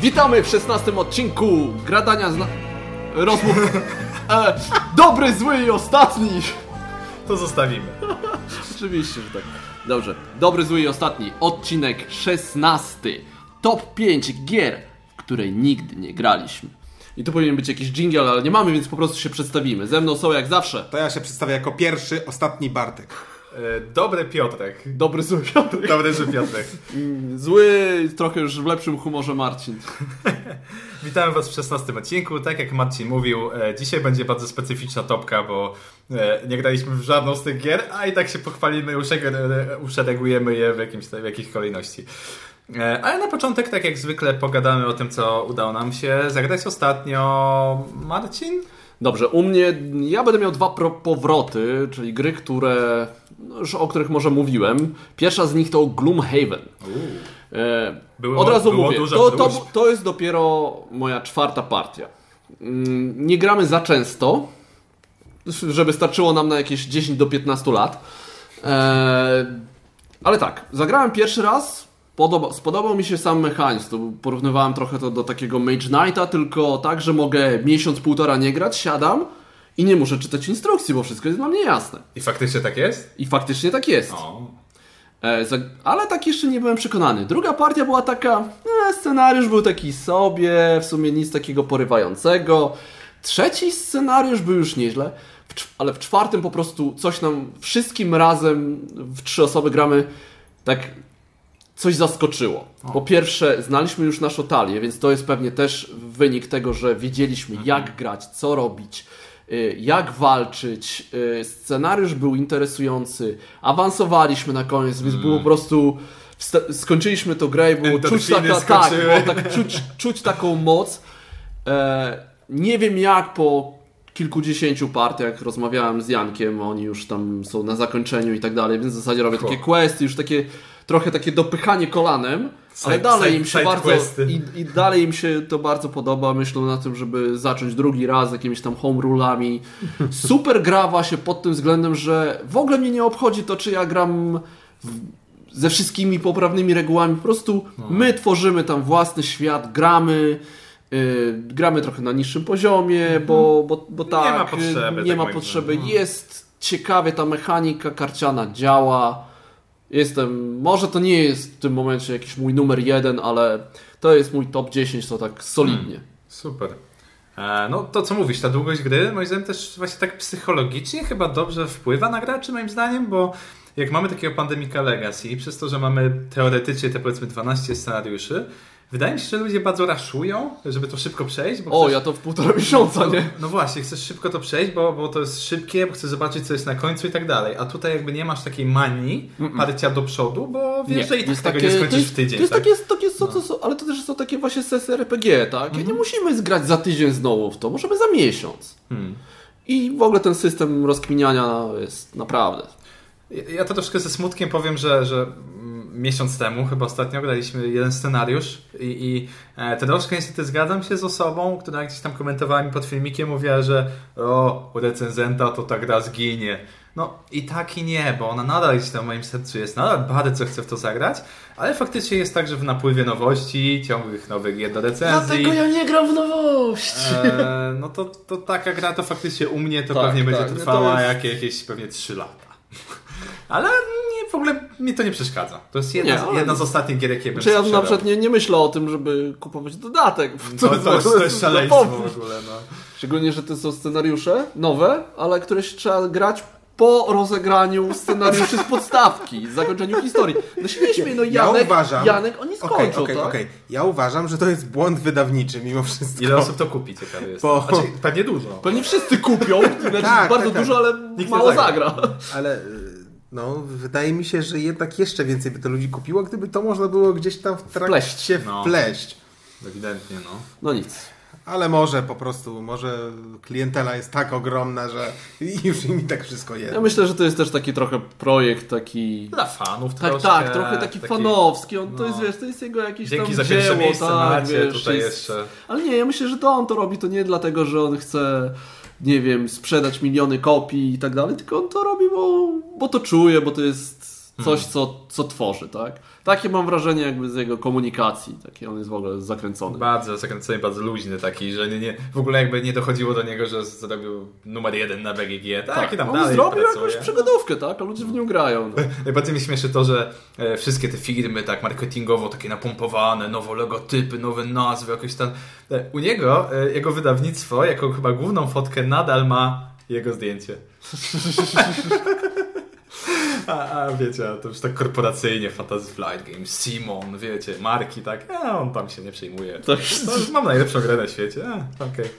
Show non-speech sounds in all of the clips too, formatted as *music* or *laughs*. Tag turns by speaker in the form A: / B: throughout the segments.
A: Witamy w 16 odcinku Gradania zna... rozmów... E, dobry, zły i ostatni!
B: To zostawimy. *laughs*
A: Oczywiście, że tak. Dobrze. Dobry, zły i ostatni. Odcinek 16. Top 5 gier, w której nigdy nie graliśmy. I tu powinien być jakiś jingle, ale nie mamy, więc po prostu się przedstawimy. Ze mną są jak zawsze.
C: To ja się przedstawię jako pierwszy, ostatni Bartek.
B: E, Dobry Piotrek.
A: Dobry, zły Piotr.
B: Dobry, że Piotrek.
A: Zły, trochę już w lepszym humorze Marcin. *laughs*
B: Witamy Was w 16 odcinku. Tak jak Marcin mówił, e, dzisiaj będzie bardzo specyficzna topka, bo e, nie graliśmy w żadną z tych gier, a i tak się pochwalimy, uszeregujemy je w, jakimś, w jakiejś kolejności. Ale na początek, tak jak zwykle, pogadamy o tym, co udało nam się zagrać ostatnio. Marcin?
A: Dobrze, u mnie ja będę miał dwa powroty, czyli gry, które no, już o których może mówiłem. Pierwsza z nich to Gloomhaven. E,
B: Było-
A: Od razu mówię, to, to, to jest dopiero moja czwarta partia. Mm, Nie gramy za często, żeby starczyło nam na jakieś 10 do 15 lat. E, ale tak, zagrałem pierwszy raz, podoba, spodobał mi się sam mechanizm. To porównywałem trochę to do takiego Mage Knighta, tylko tak, że mogę miesiąc, półtora nie grać, siadam i nie muszę czytać instrukcji, bo wszystko jest dla mnie jasne.
B: I faktycznie tak jest?
A: I faktycznie tak jest.
B: O.
A: E, ale tak jeszcze nie byłem przekonany. Druga partia była taka, e, scenariusz był taki sobie, w sumie nic takiego porywającego. Trzeci scenariusz był już nieźle, ale w czwartym po prostu coś nam wszystkim razem w trzy osoby gramy tak coś zaskoczyło. Po pierwsze, znaliśmy już naszą talię, więc to jest pewnie też wynik tego, że wiedzieliśmy jak grać, co robić, y, jak walczyć. y, Scenariusz był interesujący, awansowaliśmy na koniec, więc było po prostu... Skończyliśmy tą grę i było czuć, taka, tak, było tak czuć, czuć taką moc. E, nie wiem jak po kilkudziesięciu partiach rozmawiałem z Jankiem, oni już tam są na zakończeniu i tak dalej, więc w zasadzie robię takie questy, już takie trochę takie dopychanie kolanem, ale
B: Side-
A: dalej
B: side-
A: im się bardzo i, i dalej im się to bardzo podoba. Myślą na tym, żeby zacząć drugi raz jakimiś tam home rulami. *laughs* Super grawa się pod tym względem, że w ogóle mnie nie obchodzi to, czy ja gram w, ze wszystkimi poprawnymi regułami. Po prostu
B: No.
A: my tworzymy tam własny świat, gramy. Yy, gramy trochę na niższym poziomie, bo, bo, bo tak,
B: Mhm. ma potrzeby,
A: nie
B: tak
A: ma potrzeby.
B: zdaniem.
A: Jest ciekawie ta mechanika karciana działa. Jestem, może to nie jest w tym momencie jakiś mój numer jeden, ale to jest mój top 10, to tak solidnie.
B: Super. E, No to co mówisz, ta długość gry moim zdaniem też właśnie tak psychologicznie chyba dobrze wpływa na graczy moim zdaniem, bo jak mamy takiego Pandemica Legacy, przez to, że mamy teoretycznie te powiedzmy 12 scenariuszy, wydaje mi się, że ludzie bardzo raszują, żeby to szybko przejść.
A: O,
B: chcesz-
A: ja to w półtora miesiąca,
B: no,
A: nie?
B: no właśnie, chcesz szybko to przejść, bo, bo to jest szybkie, bo chcesz zobaczyć, co jest na końcu i tak dalej. A tutaj jakby nie masz takiej manii parcia do przodu, bo wiesz, że i tak tego nie skończysz
A: jest,
B: w tydzień.
A: To jest
B: tak?
A: takie, takie co, co, co, ale to też są takie właśnie sesje RPG, tak?
B: Mhm.
A: Nie musimy zgrać za tydzień znowu w to, możemy za miesiąc.
B: Hmm.
A: I w ogóle ten system rozkminiania jest naprawdę.
B: Ja- to troszkę ze smutkiem powiem, że, że miesiąc temu, chyba ostatnio, graliśmy jeden scenariusz i, i e, troszkę niestety zgadzam się z osobą, która gdzieś tam komentowała mi pod filmikiem, mówiła, że o, u recenzenta to ta gra zginie. No i tak i nie, bo ona nadal gdzieś tam w moim sercu jest, nadal bardzo chcę w to zagrać, ale faktycznie jest tak, że w napływie nowości, ciągłych nowych gier do recenzji,
A: ja nie gram w nowości.
B: e, no to, to taka gra to faktycznie u mnie to
A: Tak,
B: pewnie będzie
A: tak, no to
B: trwała
A: jest-
B: jakie, jakieś pewnie 3 lata. *laughs* Ale nie, w ogóle mi to nie przeszkadza. To jest jedna,
A: Nie,
B: z,
A: ale-
B: jedna z ostatnich gier, jakie bym
A: Czy ja na przykład nie, nie myślę o tym, żeby kupować dodatek. *laughs*
B: To, to, jest, to jest szaleństwo w ogóle. No.
A: Szczególnie, że to są scenariusze nowe, ale któreś trzeba grać po rozegraniu scenariuszy z podstawki, z zakończeniu historii. No się nie śmiej, no
C: Ja
A: Janek,
C: uważam-
A: Janek oni skończą,
C: okej,
A: tak?
C: okej. Ja uważam, że to jest błąd wydawniczy mimo wszystko.
B: Ile osób to kupi, ciekawe jest.
C: Bo-
B: Znaczy, pewnie dużo.
A: Pewnie wszyscy kupią, znaczy
C: Tak,
A: bardzo
C: tak, tak.
A: dużo, ale
B: Nikt
A: mało
B: zagra.
A: zagra.
C: Ale y, no, wydaje mi się, że jednak jeszcze więcej by to ludzi kupiło, gdyby to można było gdzieś tam w trakcie
A: Wpleść.
C: się
B: No.
C: wpleść.
B: Ewidentnie, no.
A: No nic.
C: Ale może po prostu, może klientela jest tak ogromna, że *laughs* już im i tak wszystko jest.
A: Ja myślę, że to jest też taki trochę projekt taki...
B: Dla fanów
A: Tak,
B: troszkę.
A: tak, trochę taki, fanowski. On to
B: no.
A: jest, wiesz, to jest jego jakieś
B: Dzięki
A: tam
B: za pierwsze
A: dzieło,
B: miejsce
A: tak,
B: macie,
A: wiesz,
B: tutaj
A: jest-
B: jeszcze.
A: Ale nie, ja myślę, że to on to robi, to nie dlatego, że on chce, nie wiem, sprzedać miliony kopii i tak dalej, tylko on to robi, bo, bo to czuje, bo to jest coś, co, co tworzy, tak? Takie mam wrażenie jakby z jego komunikacji, taki on jest w ogóle zakręcony.
B: Bardzo zakręcony, bardzo luźny taki, że nie, nie, w ogóle jakby nie dochodziło do niego, że zrobił numer jeden na BGG, tak, i tam
A: on
B: dalej
A: zrobił
B: pracuje.
A: jakąś przygodówkę, tak? A ludzie w nią grają. No. *laughs*
B: Najbardziej mi śmieszy to, że e, wszystkie te firmy tak marketingowo takie napompowane, nowe logotypy, nowe nazwy, jakieś tam. E, u niego, e, jego wydawnictwo, jako chyba główną fotkę nadal ma jego zdjęcie. *laughs* A, a wiecie, to już tak korporacyjnie, Fantasy Flight Games, Simon, wiecie, marki, tak, a on tam się nie przejmuje. No, mam najlepszą grę na świecie, okej.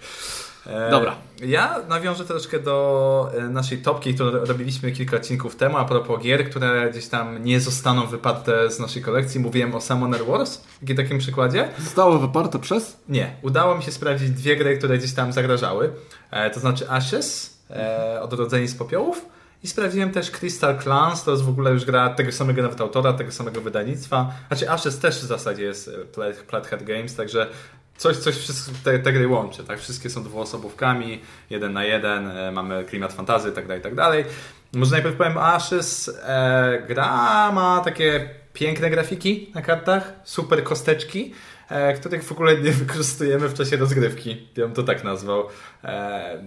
B: E,
A: Dobra.
B: Ja nawiążę troszkę do e, naszej topki, którą robiliśmy kilka odcinków temu, a propos gier, które gdzieś tam nie zostaną wyparte z naszej kolekcji. Mówiłem o Summoner Wars, w takim przykładzie.
A: Zostało wyparte przez?
B: Nie, udało mi się sprawdzić dwie gry, które gdzieś tam zagrażały. E, to znaczy Ashes, e, Odrodzeni z popiołów. I sprawdziłem też Crystal Clans, to jest w ogóle już gra tego samego nawet autora, tego samego wydawnictwa. Znaczy Ashes też w zasadzie jest e, Plat- Plathead Games, także coś, coś te, te gry łączy, tak? Wszystkie są dwuosobówkami, jeden na jeden, e, mamy klimat fantazy i tak dalej, i tak. Może najpierw powiem Ashes. E, gra ma takie piękne grafiki na kartach, super kosteczki, których w ogóle nie wykorzystujemy w czasie rozgrywki. Ja bym to tak nazwał. E,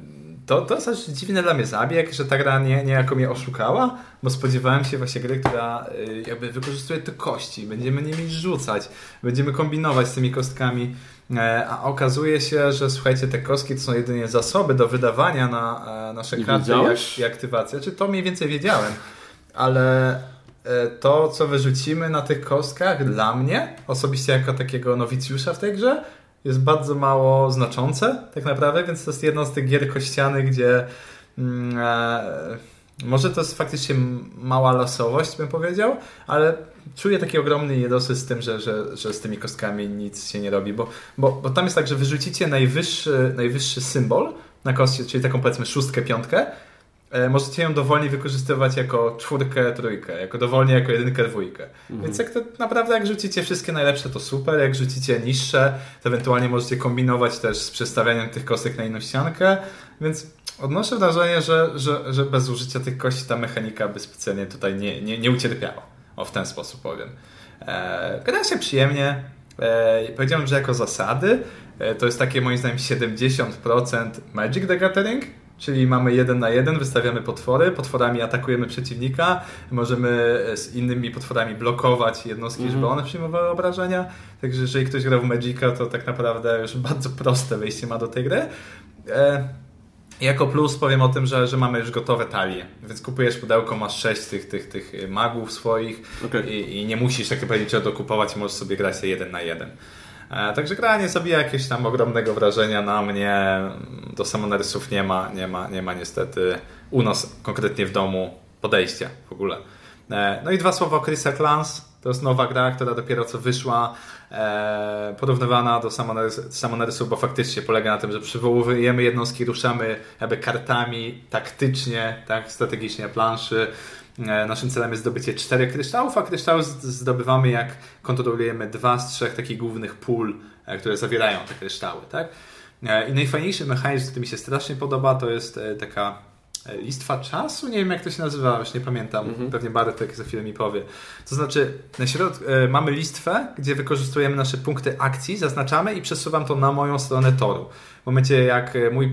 B: to, to jest aż dziwny dla mnie zabieg, że ta gra nie, niejako mnie oszukała, bo spodziewałem się właśnie gry, która y, jakby wykorzystuje te kości, będziemy nimi rzucać, będziemy kombinować z tymi kostkami, e, a okazuje się, że słuchajcie, te kostki to są jedynie zasoby do wydawania na e, nasze karty i aktywację. Czy to mniej więcej wiedziałem, ale e, to, co wyrzucimy na tych kostkach, dla mnie, osobiście jako takiego nowicjusza w tej grze, jest bardzo mało znaczące, tak naprawdę, więc to jest jedna z tych gier kościanych, gdzie mm, e, może to jest faktycznie mała losowość, bym powiedział, ale czuję taki ogromny niedosyt z tym, że, że, że z tymi kostkami nic się nie robi, bo, bo, bo tam jest tak, że wyrzucicie najwyższy, najwyższy symbol na kostce, czyli taką powiedzmy szóstkę, piątkę, e, możecie ją dowolnie wykorzystywać jako czwórkę, trójkę, jako dowolnie jako jedynkę, dwójkę. Więc jak to naprawdę jak rzucicie wszystkie najlepsze, to super, jak rzucicie niższe, to ewentualnie możecie kombinować też z przestawianiem tych kostek na inną ściankę, więc odnoszę wrażenie, że, że, że bez użycia tych kości ta mechanika by specjalnie tutaj nie, nie, nie ucierpiała. O, w ten sposób powiem. E, gra się przyjemnie. E, powiedziałem, że jako zasady e, to jest takie moim zdaniem 70% Magic the Gathering, czyli mamy jeden na jeden, wystawiamy potwory, potworami atakujemy przeciwnika, możemy z innymi potworami blokować jednostki, żeby one przyjmowały obrażenia. Także jeżeli ktoś gra w Magica, to tak naprawdę już *laughs* bardzo proste wejście ma do tej gry. E, jako plus powiem o tym, że, że mamy już gotowe talie, więc kupujesz pudełko, masz sześć tych, tych, tych magów swoich
A: Okej.
B: i, i nie musisz tak powiedzieć dokupować, możesz sobie grać jeden na jeden. E, także gra nie zabija jakiegoś tam ogromnego wrażenia na mnie. Do Summonersów nie ma, nie ma, nie ma niestety u nas konkretnie w domu podejścia w ogóle. E, no i dwa słowa o Crystal Clans. To jest nowa gra, która dopiero co wyszła, e, porównywana do Summonersów, bo faktycznie polega na tym, że przywołujemy jednostki, ruszamy jakby kartami taktycznie, tak, strategicznie planszy. E, Naszym celem jest zdobycie czterech kryształów, a kryształy z- zdobywamy jak kontrolujemy dwa z trzech takich głównych pól, e, które zawierają te kryształy. Tak? E, I najfajniejszy mechanizm, który mi się strasznie podoba, to jest taka listwa czasu. Nie wiem jak to się nazywa, już nie pamiętam. Pewnie Bartek za chwilę mi powie. To znaczy, na środku mamy listwę, gdzie wykorzystujemy nasze punkty akcji, zaznaczamy i przesuwam to na moją stronę toru. W momencie jak mój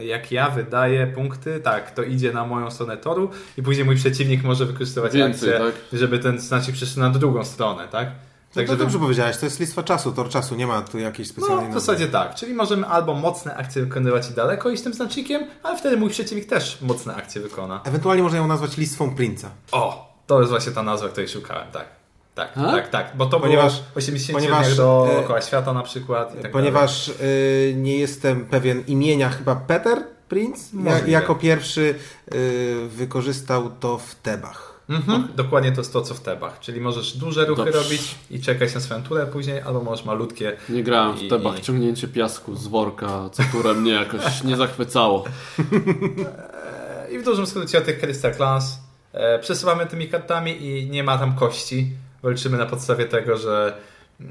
B: jak ja wydaję punkty, tak, to idzie na moją stronę toru i później mój przeciwnik może wykorzystywać
A: Więcej,
B: akcję,
A: tak?
B: żeby ten znacznik przeszedł na drugą stronę, tak?
C: Tak,
B: Także
C: to dobrze powiedziałeś, to jest listwa czasu, tor czasu, nie ma tu jakiejś specjalnej
B: no, w zasadzie tak. Czyli możemy albo mocne akcje wykonywać i daleko iść tym znacznikiem, ale wtedy mój przeciwnik też mocne akcje wykona.
C: Ewentualnie można ją nazwać listwą Prince'a.
B: O, to jest właśnie ta nazwa, której szukałem, tak. Tak,
A: A?
B: tak, tak, bo to
C: Ponieważ-
B: było 80
C: ponieważ,
B: ponieważ, do
C: e,
B: dookoła świata na przykład. I tak
C: Ponieważ y, nie jestem pewien imienia, chyba Peter Prince ja,
B: Możliwe.
C: jako pierwszy y, wykorzystał to w Tebach.
B: Mhm, dokładnie to jest to, co w tebach. Czyli możesz duże ruchy
A: Dobrze.
B: robić i czekać na swoją turę później, albo możesz malutkie.
A: Nie grałem w
B: I-
A: tebach,
B: i-
A: ciągnięcie piasku z worka, co które mnie jakoś *laughs* nie zachwycało.
B: E, I w dużym skrócie o tych Crystal Clans e, przesuwamy tymi kartami i nie ma tam kości. Walczymy na podstawie tego, że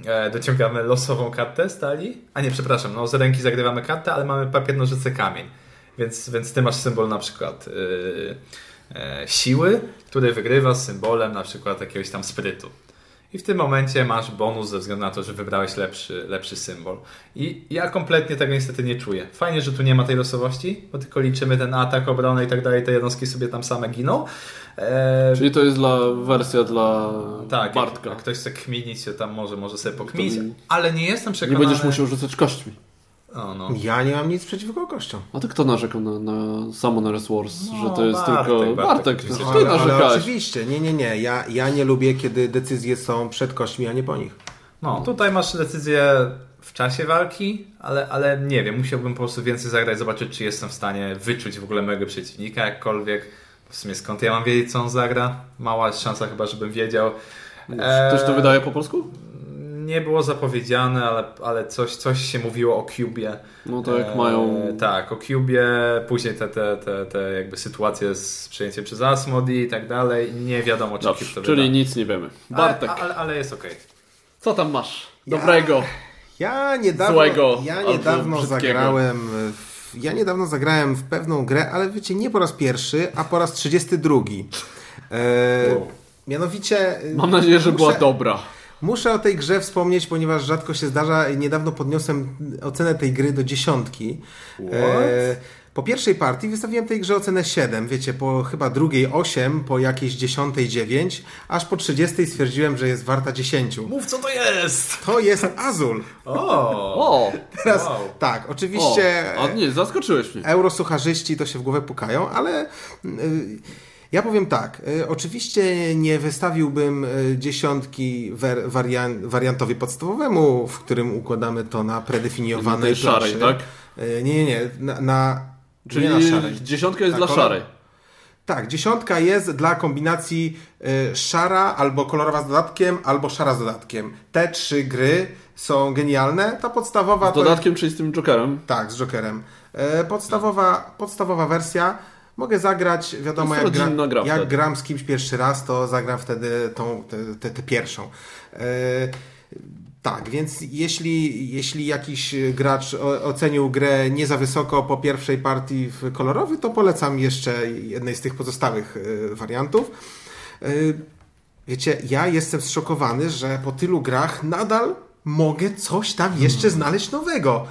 B: e, dociągamy losową kartę z talii. A nie, przepraszam, no z ręki zagrywamy kartę, ale mamy papier, nożyce, kamień. Więc, więc ty masz symbol na przykład yy, e, siły, który wygrywa z symbolem na przykład jakiegoś tam sprytu. I w tym momencie masz bonus ze względu na to, że wybrałeś lepszy, lepszy symbol. I ja kompletnie tego niestety nie czuję. Fajnie, że tu nie ma tej losowości, bo tylko liczymy ten atak, obronę i tak dalej, te jednostki sobie tam same giną.
A: E... Czyli to jest dla wersja dla
B: tak,
A: Bartka.
B: Jak, jak ktoś chce kminić się tam może, może sobie pokminić, ale nie jestem przekonany...
A: Nie będziesz musiał rzucać kośćmi.
C: O, no. Ja nie mam nic przeciwko kościom.
A: A to kto narzekał na, na Summoners Wars, no, że to jest Bartek, tylko... Bartek,
C: Bartek ty ale, ale oczywiście, nie, nie, nie. Ja, ja nie lubię, kiedy decyzje są przed kośćmi, a nie po nich.
B: No, tutaj masz decyzję w czasie walki, ale, ale nie wiem, musiałbym po prostu więcej zagrać, zobaczyć, czy jestem w stanie wyczuć w ogóle mojego przeciwnika jakkolwiek. W sumie skąd ja mam wiedzieć, co on zagra? Mała szansa chyba, żebym wiedział.
A: Ktoś to wydaje po polsku?
B: nie było zapowiedziane, ale, ale coś, coś się mówiło o Cubie.
A: No to jak e, mają...
B: Tak, o Cubie, później te, te, te, te jakby sytuacje z przejęciem przez Asmodi i tak dalej. Nie wiadomo, czy Dobrze,
A: to Czyli wyda. nic nie wiemy.
B: Bartek. Ale, ale, ale jest okej. Okay.
A: Co tam masz? Dobrego.
C: Ja, ja niedawno, złego, ja niedawno zagrałem w ja niedawno zagrałem w pewną grę, ale wiecie, nie po raz pierwszy, a po raz 32. E, wow. Mianowicie.
A: Mam nadzieję, że muszę, była dobra.
C: Muszę o tej grze wspomnieć, ponieważ rzadko się zdarza. Niedawno podniosłem ocenę tej gry do dziesiątki. E, po pierwszej partii wystawiłem tej grze ocenę 7, wiecie, po chyba drugiej 8, po jakiejś dziesiątej 9, aż po 30 stwierdziłem, że jest warta 10.
B: Mów, co to jest!
C: To jest Azul.
B: O!
C: Teraz, wow. tak, oczywiście...
A: O, nie, zaskoczyłeś mnie.
C: Eurosucharzyści to się w głowę pukają, ale... Yy, ja powiem tak, y, oczywiście nie wystawiłbym y, dziesiątki warian wariantowi podstawowemu, w którym układamy to na predefiniowanej
A: szarej, tak?
C: Y, nie, nie, nie, na, na
A: Czyli
C: nie
A: na szarej. dziesiątka jest tak, dla szarej.
C: Tak, dziesiątka jest dla kombinacji y, szara albo kolorowa z dodatkiem, albo szara z dodatkiem. Te trzy gry są genialne. Ta podstawowa.
A: Z dodatkiem, jest... czyli z tym Jokerem?
C: Tak, z Jokerem. Y, podstawowa, podstawowa wersja Mogę zagrać, wiadomo, jak, gra, jak gram z kimś pierwszy raz, to zagram wtedy tą, tę, tę, pierwszą. E, tak, więc jeśli, jeśli jakiś gracz ocenił grę nie za wysoko po pierwszej partii w kolorowy, to polecam jeszcze jednej z tych pozostałych e, wariantów. E, wiecie, ja jestem zszokowany, że po tylu grach nadal mogę coś tam jeszcze hmm. znaleźć nowego.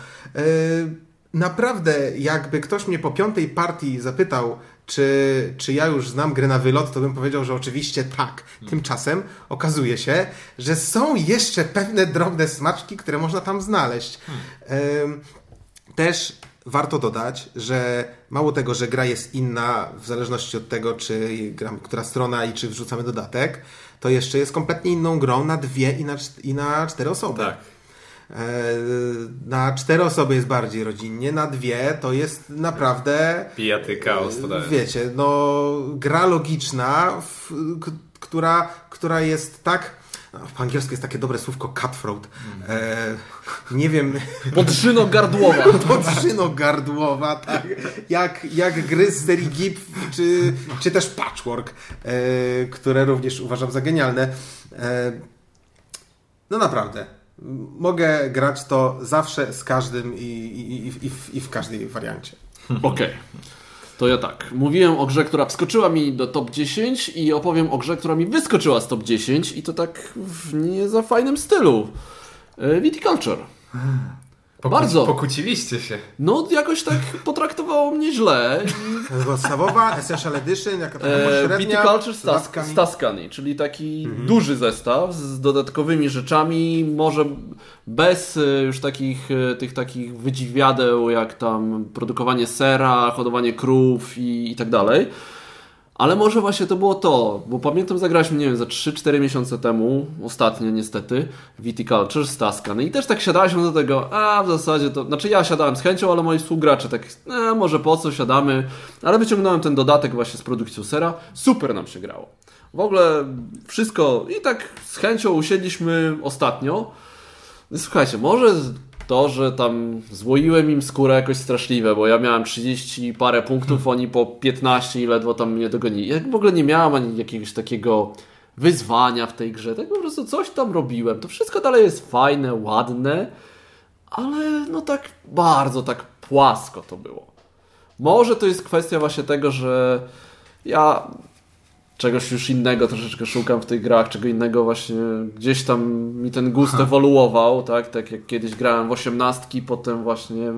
C: Naprawdę, jakby ktoś mnie po piątej partii zapytał, czy, czy ja już znam grę na wylot, to bym powiedział, że oczywiście tak. Tymczasem okazuje się, że są jeszcze pewne drobne smaczki, które można tam znaleźć. Też warto dodać, że mało tego, że gra jest inna w zależności od tego, czy gram która strona i czy wrzucamy dodatek, to jeszcze jest kompletnie inną grą na dwie i na, i na cztery osoby.
B: Tak.
C: E, na cztery osoby jest bardziej rodzinnie, na dwie to jest naprawdę.
B: Pijatyka,
C: e, Wiecie, no, gra logiczna, w, która, która jest tak. No, po angielsku jest takie dobre słówko cutthroat. E, nie wiem. *laughs*
A: Podrzyno gardłowa. *laughs*
C: Podrzyno gardłowa, tak. Jak, jak gry z serii GIP, czy, czy też Patchwork, e, które również uważam za genialne. E, no naprawdę mogę grać to zawsze z każdym i, i, i, w, i w każdej wariancie. *laughs*
A: Okej. Okay. To ja tak. Mówiłem o grze, która wskoczyła mi do top 10 i opowiem o grze, która mi wyskoczyła z top 10 i to tak w nie za fajnym stylu. E, Viticulture. *laughs*
B: Poku Bardzo. Pokłóciliście się.
A: No, jakoś tak potraktowało mnie źle.
C: Podstawowa, Essential Edition, jaka taka
A: e, Viticulture z Tuscany, czyli taki mhm. duży zestaw z dodatkowymi rzeczami, może bez e, już takich e, tych takich wydziwiadeł, jak tam produkowanie sera, hodowanie krów i, i tak dalej. Ale może właśnie to było to, bo pamiętam zagraliśmy, nie wiem, za 3-4 miesiące temu, ostatnio niestety, Viticulture z Tuscan i też tak siadaliśmy do tego, a w zasadzie to, znaczy ja siadałem z chęcią, ale moi współgracze tak, e, może po co siadamy, ale wyciągnąłem ten dodatek właśnie z produkcją sera, super nam się grało. W ogóle wszystko i tak z chęcią usiedliśmy ostatnio. Słuchajcie, może to, że tam złoiłem im skórę jakoś straszliwe, bo ja miałem 30 parę punktów, oni po 15 i ledwo tam mnie dogonili. Ja w ogóle nie miałem ani jakiegoś takiego wyzwania w tej grze, tak po prostu coś tam robiłem. To wszystko dalej jest fajne, ładne, ale no tak bardzo tak płasko to było. Może to jest kwestia właśnie tego, że Ja czegoś już innego troszeczkę szukam w tych grach, czego innego właśnie gdzieś tam mi ten gust ewoluował, tak? Tak jak kiedyś grałem w osiemnastki, potem właśnie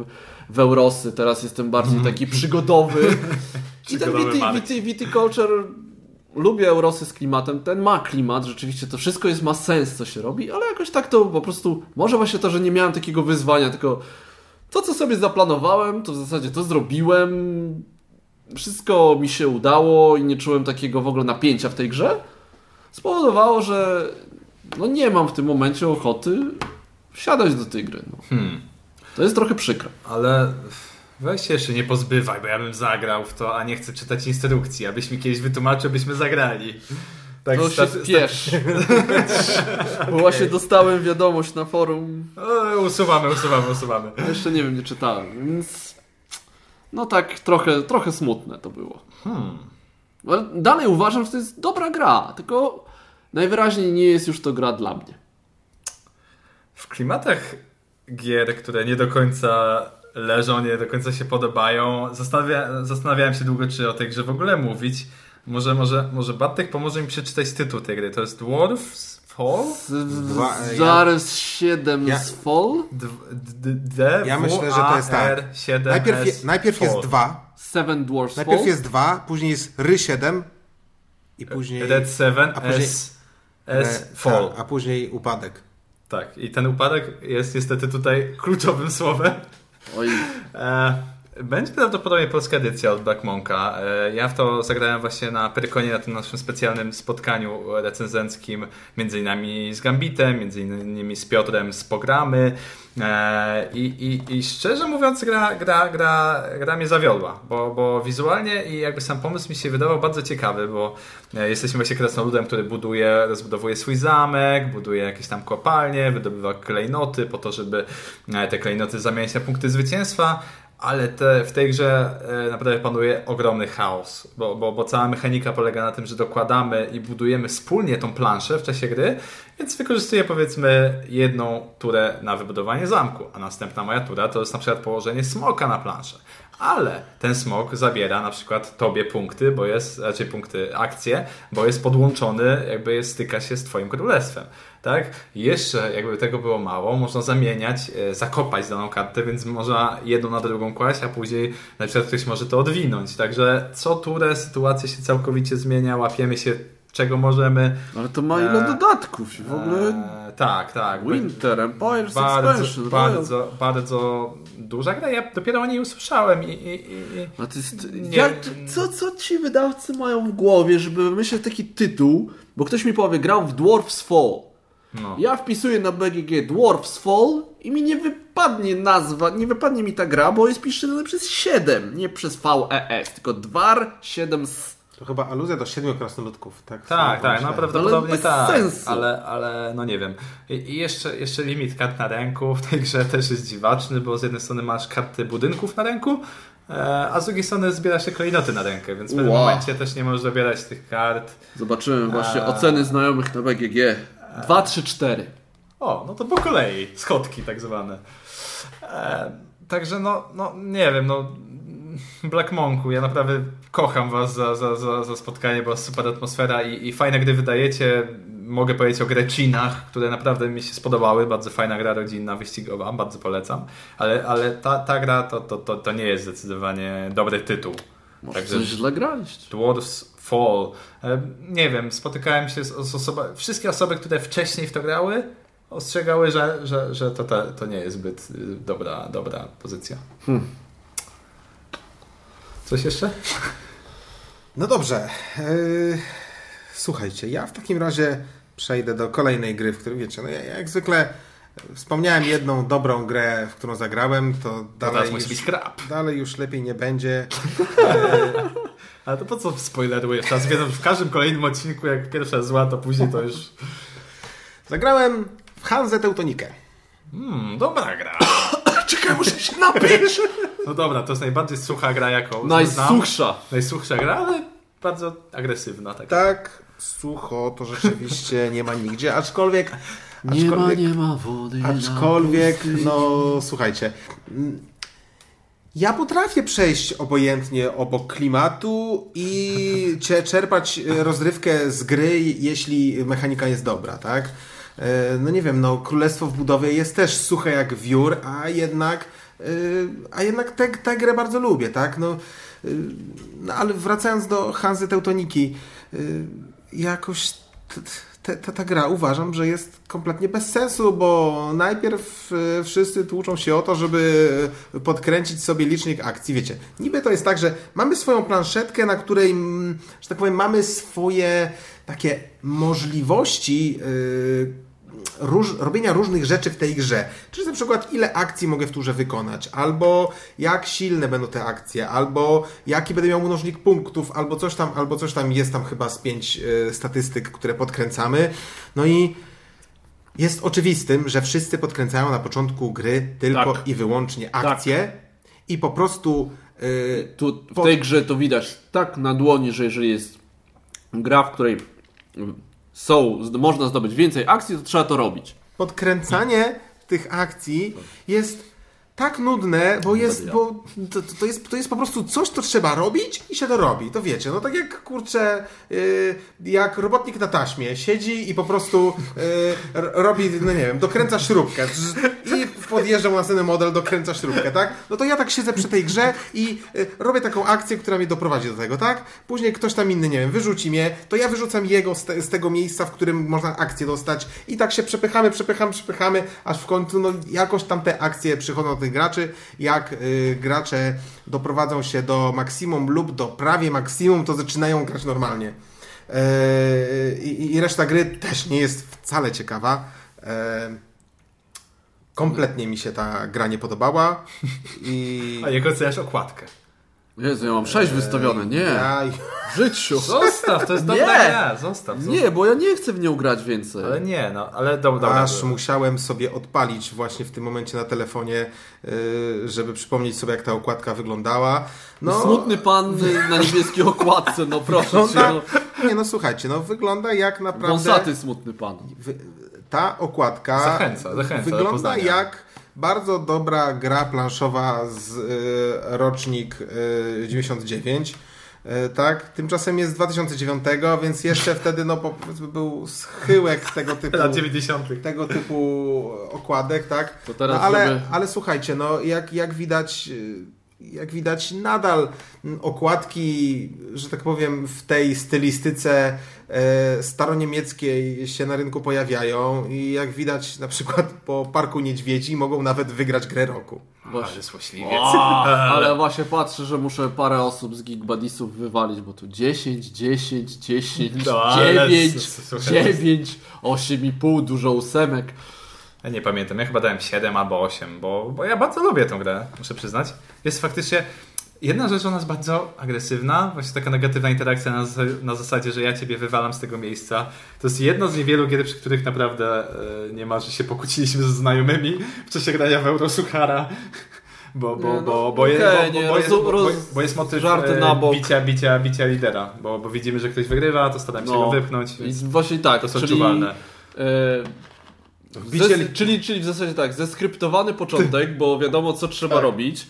A: w Eurosy, teraz jestem bardziej mhm. taki przygodowy. *laughs* I ten Viti, Viti, Culture lubię Eurosy z klimatem, ten ma klimat, rzeczywiście to wszystko jest, ma sens, co się robi, ale jakoś tak to po prostu, może właśnie to, że nie miałem takiego wyzwania, tylko to, co sobie zaplanowałem, to w zasadzie to zrobiłem, wszystko mi się udało i nie czułem takiego w ogóle napięcia w tej grze, spowodowało, że no nie mam w tym momencie ochoty wsiadać do tej gry. No. Hmm. To jest trochę przykre.
B: Ale weź się jeszcze nie pozbywaj, bo ja bym zagrał w to, a nie chcę czytać instrukcji. Abyś mi kiedyś wytłumaczył, byśmy zagrali.
A: Tak, to się spiesz. *laughs* Bo właśnie dostałem wiadomość na forum.
B: O, usuwamy, usuwamy, usuwamy.
A: Jeszcze nie wiem, nie czytałem, więc no tak trochę, trochę smutne to było. Hmm. Ale dalej uważam, że to jest dobra gra, tylko najwyraźniej nie jest już to gra dla mnie.
B: W klimatach gier, które nie do końca leżą, nie do końca się podobają, zastanawia, zastanawiałem się długo, czy o tej grze w ogóle mówić. Może, może, może Bartek pomoże mi przeczytać tytuł tej gry. To jest Dwarfs Fall?
A: Zaraz 7 ja, z Fall?
C: D, ja myślę, że to jest tak. Najpierw, je, najpierw jest 2.
A: Seven Dwarfs
C: Najpierw Fall? jest 2, później jest Ry 7 i później...
B: Red 7, a później, S, S Fall.
C: a później upadek.
B: Tak, i ten upadek jest niestety tutaj kluczowym słowem. Oj. E, będzie prawdopodobnie polska edycja od Black Monka. E, ja w to zagrałem właśnie na Perykonie, na tym naszym specjalnym spotkaniu recenzenckim, między innymi z Gambitem, między innymi z Piotrem z Pogramy. E, I, i, I szczerze mówiąc, gra, gra, gra, gra mnie zawiodła, bo, bo wizualnie i jakby sam pomysł mi się wydawał bardzo ciekawy, bo e, jesteśmy właśnie krasnoludem, który buduje, rozbudowuje swój zamek, buduje jakieś tam kopalnie, wydobywa klejnoty po to, żeby te klejnoty zamieniać na punkty zwycięstwa ale te, w tej grze e, naprawdę panuje ogromny chaos, bo, bo, bo cała mechanika polega na tym, że dokładamy i budujemy wspólnie tą planszę w czasie gry, więc wykorzystuję powiedzmy jedną turę na wybudowanie zamku, a następna moja tura to jest na przykład położenie smoka na planszę. Ale ten smok zabiera na przykład tobie punkty, bo jest, raczej punkty, akcje, bo jest podłączony, jakby styka się z twoim królestwem tak? jeszcze jakby tego było mało, można zamieniać, e, zakopać daną kartę, więc można jedną na drugą kłaść, a później na przykład ktoś może to odwinąć. Także co turę sytuacja się całkowicie zmienia, łapiemy się czego możemy.
A: Ale to ma ile e, dodatków w ogóle. E,
B: tak, tak.
A: Winter, Empire
B: bardzo, Expansion, bardzo, bardzo duża gra. Ja dopiero o niej usłyszałem i. i, i
A: A to jest, nie, jak, co, co ci wydawcy mają w głowie, żeby myśleć taki tytuł, bo ktoś mi powie, grał w Dwarf's Fall. No. Ja wpisuję na BGG Dwarf's Fall i mi nie wypadnie nazwa, nie wypadnie mi ta gra, bo jest pisane przez 7, nie przez VES, tylko Dwar 7 s.
C: To chyba aluzja do siedmiu krasnoludków, tak?
B: Tak, tak, no prawdopodobnie ale tak. Sensu. Ale, ale no nie wiem. I, I, jeszcze, jeszcze limit kart na ręku w tej grze też jest dziwaczny, bo z jednej strony masz karty budynków na ręku, e, a z drugiej strony zbiera się klejnoty na rękę, więc w pewnym wow. momencie też nie możesz dobierać tych kart.
A: Zobaczymy właśnie a... oceny znajomych na BGG. 2, 3, 4.
B: O, no to po kolei. Schodki tak zwane. E, także no, no, nie wiem, no Black Monku, ja naprawdę kocham was za, za, za, za spotkanie, bo super atmosfera i, i fajne gry wydajecie. Mogę powiedzieć o Grecinach, które naprawdę mi się spodobały. Bardzo fajna gra rodzinna, wyścigowa, bardzo polecam. Ale, ale ta, ta gra to, to, to, to nie jest zdecydowanie dobry tytuł.
A: Może Także coś źle graliście.
B: Dwarfs Fall. E, nie wiem, spotykałem się z, z osobami, wszystkie osoby, które wcześniej w to grały, ostrzegały, że, że, że to, to, to nie jest zbyt y, dobra, dobra pozycja. Hmm. Coś jeszcze?
C: No dobrze. Yy, słuchajcie, ja w takim razie przejdę do kolejnej gry, w której wiecie, no ja jak zwykle wspomniałem jedną dobrą grę, w którą zagrałem, to dalej, już, dalej już lepiej nie będzie. *laughs*
B: Ale to po co spoilerujesz? Teraz wiedzą, w każdym kolejnym odcinku, jak pierwsza zła, to później to już...
C: Zagrałem w Hanzę Teutonikę.
B: Hmm, dobra gra. *laughs*
C: Czekaj, muszę się napić.
B: No dobra, to jest najbardziej sucha gra, jaką
A: Najsuchsza.
B: Znam. Najsuchsza gra, ale bardzo agresywna.
C: Tak, tak sucho to rzeczywiście nie ma nigdzie, aczkolwiek...
A: Nie ma, nie ma wody.
C: Aczkolwiek, no słuchajcie Ja potrafię przejść obojętnie obok klimatu i czerpać e, rozrywkę z gry, jeśli mechanika jest dobra, tak? E, no nie wiem, no Królestwo w budowie jest też suche jak wiór, a jednak e, a jednak tę grę bardzo lubię, tak? No, no ale wracając do Hanzy Teutoniki, jakoś ta, ta, ta, gra uważam, że jest kompletnie bez sensu, bo najpierw e, wszyscy tłuczą się o to, żeby podkręcić sobie licznik akcji. Wiecie, niby to jest tak, że mamy swoją planszetkę, na której, że tak powiem, mamy swoje takie możliwości, yy, róż, robienia różnych rzeczy w tej grze. Czyli na przykład ile akcji mogę w turze wykonać, albo jak silne będą te akcje, albo jaki będę miał mnożnik punktów, albo coś tam, albo coś tam jest tam chyba z pięć y, statystyk, które podkręcamy. No i jest oczywistym, że wszyscy podkręcają na początku gry tylko tak. i wyłącznie akcje tak. i po prostu
A: yy, tu, w tej grze to widać tak na dłoni, że jeżeli jest gra, w której są, można zdobyć więcej akcji, to trzeba to robić.
C: Podkręcanie tych akcji jest tak nudne, bo jest, bo to, to, jest, to jest po prostu coś, co trzeba robić i się to robi. To wiecie, no tak jak kurczę, yy, jak robotnik na taśmie siedzi i po prostu yy, robi, no nie wiem, dokręca śrubkę i podjeżdża mu następny model, dokręca śrubkę, tak? No to ja tak siedzę przy tej grze i yy, robię taką akcję, która mnie doprowadzi do tego, tak? Później ktoś tam inny, nie wiem, wyrzuci mnie, to ja wyrzucam jego z, te, z tego miejsca, w którym można akcję dostać i tak się przepychamy, przepychamy, przepychamy, aż w końcu, no jakoś tam te akcje przychodzą do graczy, jak y, gracze doprowadzą się do maksimum lub do prawie maksimum, to zaczynają grać normalnie. E, I, reszta gry też nie jest wcale ciekawa. E, kompletnie mi się ta gra nie podobała. I...
B: A jak oceniasz okładkę?
A: Jezu, ja mam 6 eee, wystawione, nie. Ja...
B: W życiu. Zostaw, to jest dobra gra, zostaw,
A: zostaw. Nie, bo ja nie chcę w nią grać więcej.
B: Ale nie, no, ale dobra.
C: Aż musiałem sobie odpalić właśnie w tym momencie na telefonie, y, żeby przypomnieć sobie, jak ta okładka wyglądała.
A: No, Smutny pan na niebieskiej okładce, no proszę wygląda... cię.
C: No. Nie, no słuchajcie, no wygląda jak naprawdę...
A: Wąsaty smutny pan.
C: Ta okładka
B: zachęca, zachęca
C: wygląda jak bardzo dobra gra planszowa z y, rocznik y, 99. Y, tak, tymczasem jest z 2009, więc jeszcze wtedy no, był schyłek tego *laughs* typu,
B: lat 90.
C: tego typu okładek, tak? No, ale, żeby... ale słuchajcie, no, jak, jak widać y, jak widać, nadal okładki, że tak powiem, w tej stylistyce e, staroniemieckiej się na rynku pojawiają i jak widać na przykład po Parku Niedźwiedzi mogą nawet wygrać grę roku.
B: Właśnie złośliwiec.
A: ale *laughs* właśnie patrzę, że muszę parę osób z Geekbuddiesów wywalić, bo tu 10, 10, 10, no, 9, 9, 8,5, dużo ósemek.
B: Ja nie pamiętam, ja chyba dałem 7 albo 8, bo, bo ja bardzo lubię tę grę, muszę przyznać. Jest faktycznie jedna rzecz, ona jest bardzo agresywna, właśnie taka negatywna interakcja na, na zasadzie, że ja ciebie wywalam z tego miejsca. To jest jedno z niewielu gier, przy których naprawdę e, nie ma, że się pokłóciliśmy ze znajomymi w czasie grania w Eurosuchara. *laughs* Bo, bo, bo, bo, bo, jest motyw żarty na bok. bicia, bicia, bicia lidera, bo, bo widzimy, że ktoś wygrywa, to staramy się no, go wypchnąć.
A: Właśnie tak, to są czyli, czuwalne. E, Bicie... czyli, czyli w zasadzie tak, zeskryptowany początek, bo wiadomo co trzeba tak. robić.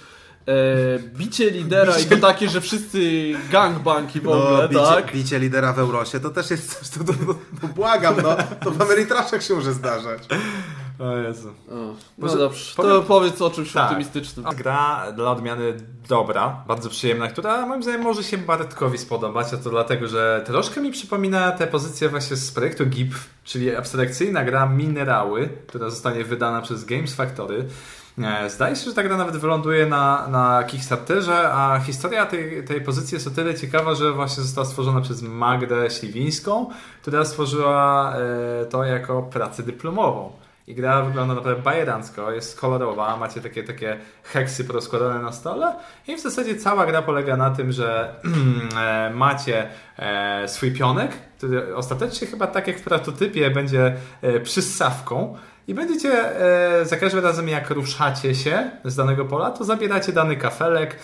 A: E, bicie lidera bicie... i to takie, że wszyscy gangbang i w no, ogóle,
C: no, bicie,
A: tak?
C: Bicie lidera w Eurosie to też jest coś, to, to, to, to błagam, no. To w Ameritraszach się może zdarzać.
B: O Jezu.
A: O, no dobrze, to powiedz o czymś tak. optymistycznym.
B: Gra dla odmiany dobra, bardzo przyjemna, która moim zdaniem może się Bartkowi spodobać, a to dlatego, że troszkę mi przypomina tę pozycję właśnie z projektu GIP, czyli abstrakcyjna gra Minerały, która zostanie wydana przez Games Factory. E, zdaje się, że ta gra nawet wyląduje na, na Kickstarterze, a historia tej, tej pozycji jest o tyle ciekawa, że właśnie została stworzona przez Magdę Śliwińską, która stworzyła e, to jako pracę dyplomową. I gra wygląda naprawdę bajerancko, jest kolorowa, macie takie, takie heksy porozkładane na stole i w zasadzie cała gra polega na tym, że *clears throat* e, macie e, swój pionek, który ostatecznie chyba tak jak w prototypie będzie e, przyssawką i będziecie za każdym razem jak ruszacie się z danego pola, to zabieracie dany kafelek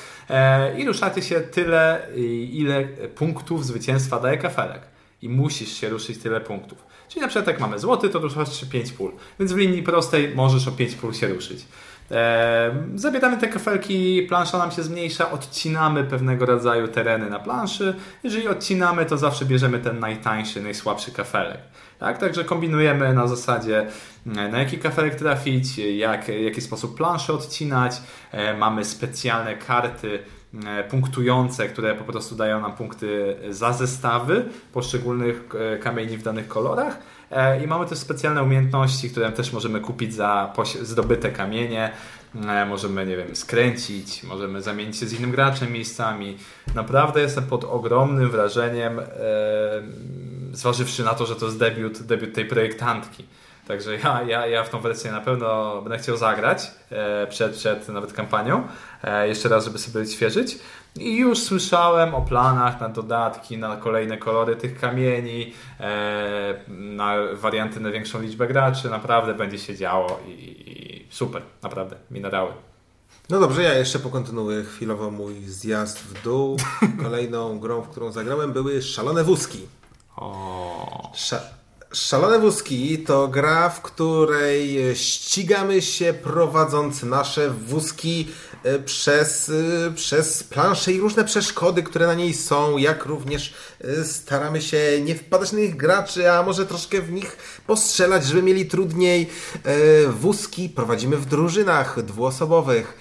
B: i ruszacie się tyle, ile punktów zwycięstwa daje kafelek. I musisz się ruszyć tyle punktów. Czyli na przykład jak mamy złoty, to ruszasz 5 pól. Więc w linii prostej możesz o 5 pól się ruszyć. Zabieramy te kafelki, plansza nam się zmniejsza, odcinamy pewnego rodzaju tereny na planszy. Jeżeli odcinamy, to zawsze bierzemy ten najtańszy, najsłabszy kafelek. Tak? Także kombinujemy na zasadzie e, na jaki kafelek trafić, jak, jaki sposób planszę odcinać. E, mamy specjalne karty punktujące, które po prostu dają nam punkty za zestawy poszczególnych kamieni w danych kolorach. I mamy też specjalne umiejętności, które też możemy kupić za zdobyte kamienie. Możemy, nie wiem, skręcić, możemy zamienić się z innym graczem miejscami. Naprawdę jestem pod ogromnym wrażeniem zważywszy na to, że to jest debiut, debiut tej projektantki. Także ja, ja, ja w tą wersję na pewno będę chciał zagrać e, przed, przed nawet kampanią. E, jeszcze raz, żeby sobie odświeżyć. I już słyszałem o planach na dodatki, na kolejne kolory tych kamieni, e, na warianty na większą liczbę graczy. Naprawdę będzie się działo i, i super, naprawdę, minerały.
C: No dobrze, ja jeszcze pokontynuuję chwilowo mój zjazd w dół. *laughs* Kolejną grą, w którą zagrałem były Szalone Wózki.
B: O.
C: Sz Szalone wózki to gra, w której ścigamy się prowadząc nasze wózki e, przez, e, przez plansze i różne przeszkody, które na niej są, jak również e, staramy się nie wpadać na ich graczy, a może troszkę w nich postrzelać, żeby mieli trudniej. Wózki prowadzimy w drużynach dwuosobowych.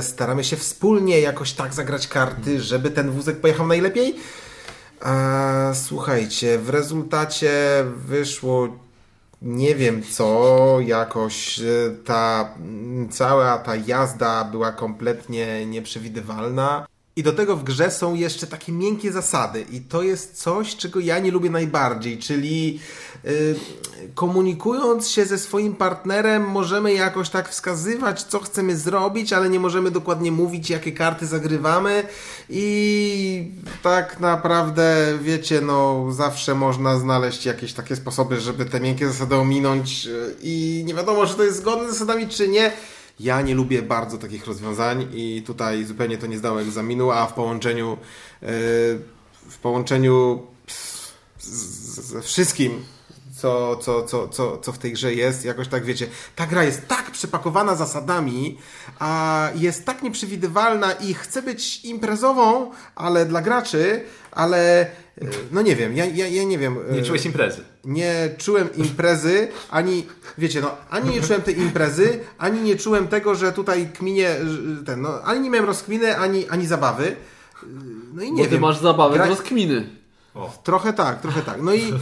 C: Staramy się wspólnie jakoś tak zagrać karty, żeby ten wózek pojechał najlepiej. A, słuchajcie, w rezultacie wyszło nie wiem co, jakoś e, ta cała ta jazda była kompletnie nieprzewidywalna. I do tego w grze są jeszcze takie miękkie zasady, i to jest coś, czego ja nie lubię najbardziej, czyli komunikując się ze swoim partnerem, możemy jakoś tak wskazywać, co chcemy zrobić, ale nie możemy dokładnie mówić, jakie karty zagrywamy. I tak naprawdę, wiecie, no, zawsze można znaleźć jakieś takie sposoby, żeby te miękkie zasady ominąć, yy, i nie wiadomo, czy to jest zgodne z zasadami, czy nie. Ja nie lubię bardzo takich rozwiązań i tutaj zupełnie to nie zdało egzaminu, a w połączeniu yy, w połączeniu ze wszystkim, co, co, co, co, co w tej grze jest, jakoś tak wiecie, ta gra jest tak przepakowana zasadami, a jest tak nieprzewidywalna i chce być imprezową, ale dla graczy, ale e, no nie wiem, ja, ja, ja nie wiem.
B: Nie czułeś imprezy.
C: Nie czułem imprezy, ani, wiecie, no, ani nie czułem tej imprezy, ani nie czułem tego, że tutaj kminie, ten, no, ani nie miałem rozkminy, ani, ani zabawy.
A: No i nie Bo wiem. ty masz zabawę Gra... rozkminy.
C: O. Trochę tak, trochę tak. No i,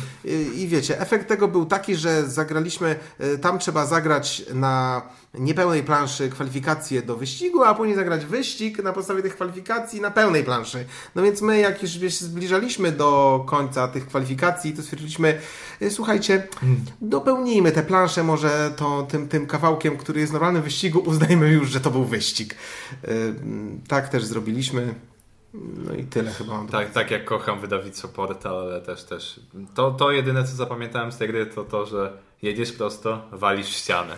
C: i wiecie, efekt tego był taki, że zagraliśmy, e, tam trzeba zagrać na niepełnej planszy kwalifikacje do wyścigu, a później zagrać wyścig na podstawie tych kwalifikacji na pełnej planszy. No więc my, jak już się zbliżaliśmy do końca tych kwalifikacji, to stwierdziliśmy, e, słuchajcie, dopełnijmy tę planszę może to, tym, tym kawałkiem, który jest normalnym wyścigu, uznajmy już, że to był wyścig. E, tak też zrobiliśmy. No i tyle chyba mam.
B: Tak, tak jak kocham wydawnictwo Portal, ale też też. To, to jedyne co zapamiętałem z tej gry to to, że jedziesz prosto, walisz w ścianę.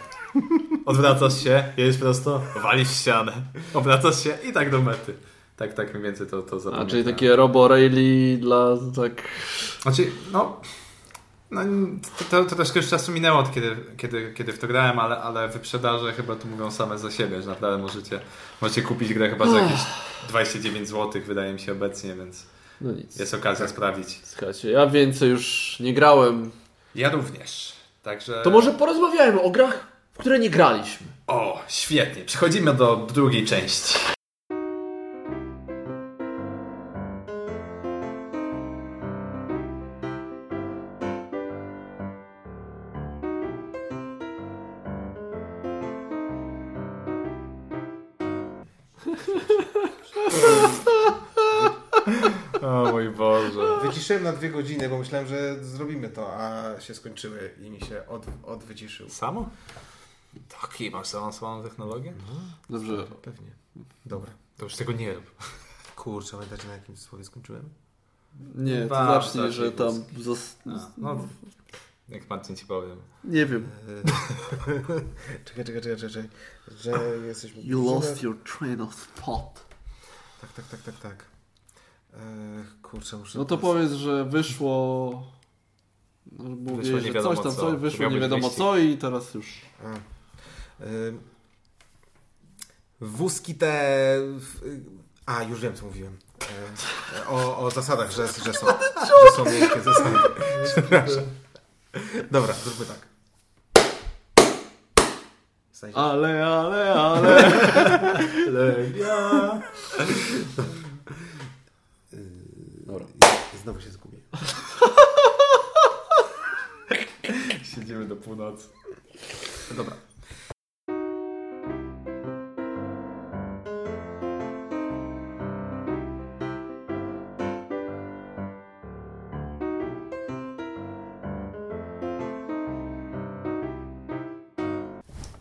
B: Odwracasz się, jedziesz prosto, walisz w ścianę. Obracasz się i tak do mety. Tak, tak mniej więcej to, to zapamiętałem.
A: A czyli takie robo rally dla tak...
B: Znaczy, no no, to, to troszkę już czasu minęło od kiedy, kiedy, kiedy w to grałem, ale, ale wyprzedaże chyba tu mówią same za siebie, że naprawdę możecie, możecie kupić grę chyba za jakieś 29 zł, wydaje mi się obecnie, więc no jest okazja tak. sprawdzić.
A: Słuchajcie, ja więcej już nie grałem.
B: Ja również. Także...
A: To może porozmawiajmy o grach, w które nie graliśmy.
B: O, świetnie. Przechodzimy do drugiej części.
C: Wyciszyłem na dwie godziny, bo myślałem, że zrobimy to, a się skończyły i mi się od, odwyciszył.
B: Samo? Taki masz zaawansowaną technologię?
A: No. Dobrze.
C: Pewnie. Dobra.
B: To już tego nie rób. *laughs*
C: Kurczę, pamiętacie na jakim słowie skończyłem?
A: Nie, to zacznij, że tam...
B: no, jak Marcin ci powiem.
A: Nie wiem. *laughs*
C: czekaj, czekaj, czekaj, czekaj. Że jesteśmy...
A: You lost your train of thought.
C: Tak, tak, tak, tak, tak. Kurczę, muszę...
A: No to powiedz, że wyszło... No, mówię, że coś tam, coś wyszło nie wiadomo co i teraz już... A.
C: wózki te... A, już wiem, co mówiłem. E, o, o zasadach, że, że są, że są miękkie zasady. Przepraszam. Dobra, zróbmy tak.
A: Ale, ale, ale. *laughs*
C: Legia. Znowu się zgubię. *laughs*
B: Siedzimy do północy.
C: Dobra.